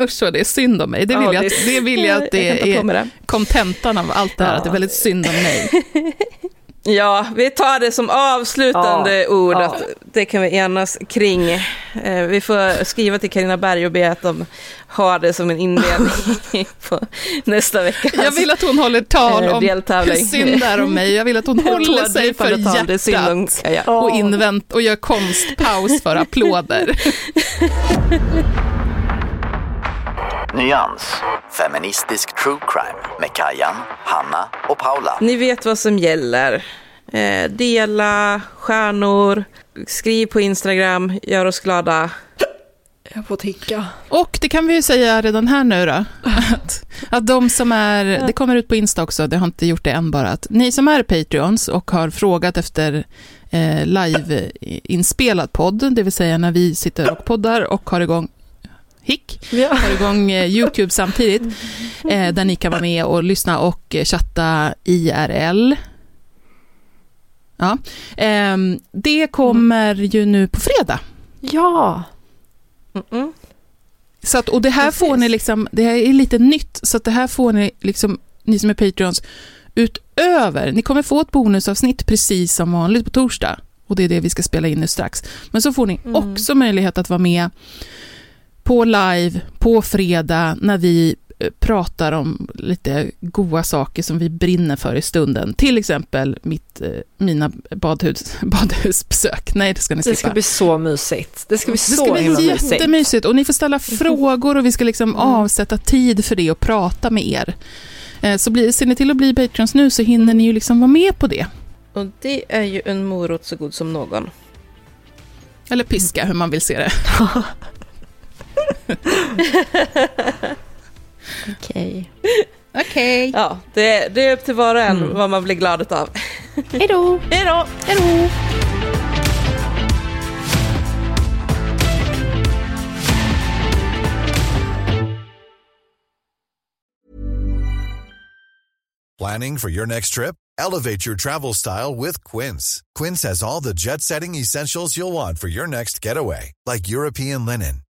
Usch vad det är synd om mig. Det vill, Ja, jag, att, det vill jag att Jag det mig är kontentan av allt det här, att det är väldigt synd om mig. Ja, vi tar det som avslutande Ja, ord. ja. Att det kan vi enas kring. Eh, Vi får skriva till Carina Berg och be att de har det som en inledning på nästa vecka. Jag vill att hon håller tal Eh, om hur deltävling. synd det är om mig. Jag vill att hon håller sig för om hjärtat Kaja. och, invänt, och gör konstpaus för applåder. Nyans. Feministisk true crime med Kajan, Hanna och Paula. Ni vet vad som gäller. Eh, dela, stjärnor, skriv på Instagram, gör oss glada. Jag får ticka. Och det kan vi ju säga redan här nu då, att, att de som är, det kommer ut på Insta också, det har inte gjort det än bara, att ni som är Patreons och har frågat efter eh, live-inspelad podd, det vill säga när vi sitter och poddar och har igång Hick, har igång eh, YouTube samtidigt, eh, där ni kan vara med och lyssna och eh, chatta IRL. Ja. ehm, det kommer ju nu på fredag. Ja. Mm-mm. Så att, och det här Precis. får ni liksom, det här är lite nytt, så att det här får ni liksom, ni som är Patreons, utöver, ni kommer få ett bonusavsnitt precis som vanligt på torsdag, och det är det vi ska spela in nu strax. Men så får ni Mm. också möjlighet att vara med på live på fredag när vi eh, pratar om lite goa saker som vi brinner för i stunden. Till exempel mitt, eh, mina badhus, badhusbesök. Nej, det ska ni Det slippa. ska bli så mysigt. Det ska bli Det så ska himla bli mysigt. jättemysigt och ni får ställa frågor och vi ska liksom avsätta tid för det och prata med er. Eh, Så blir, ser ni till att bli Patreons nu så hinner ni ju liksom vara med på det. Och det är ju en morot så god som någon. Eller piska, hur man vill se det. Okej. Okej. Ja, det, det är upp till var och en Mm. vad man blir glad utav. Hej då. Hej då! Hej då! Planning for your next trip? Elevate your travel style with Quince. Quince has all the jet setting essentials you'll want for your next getaway, like European linen,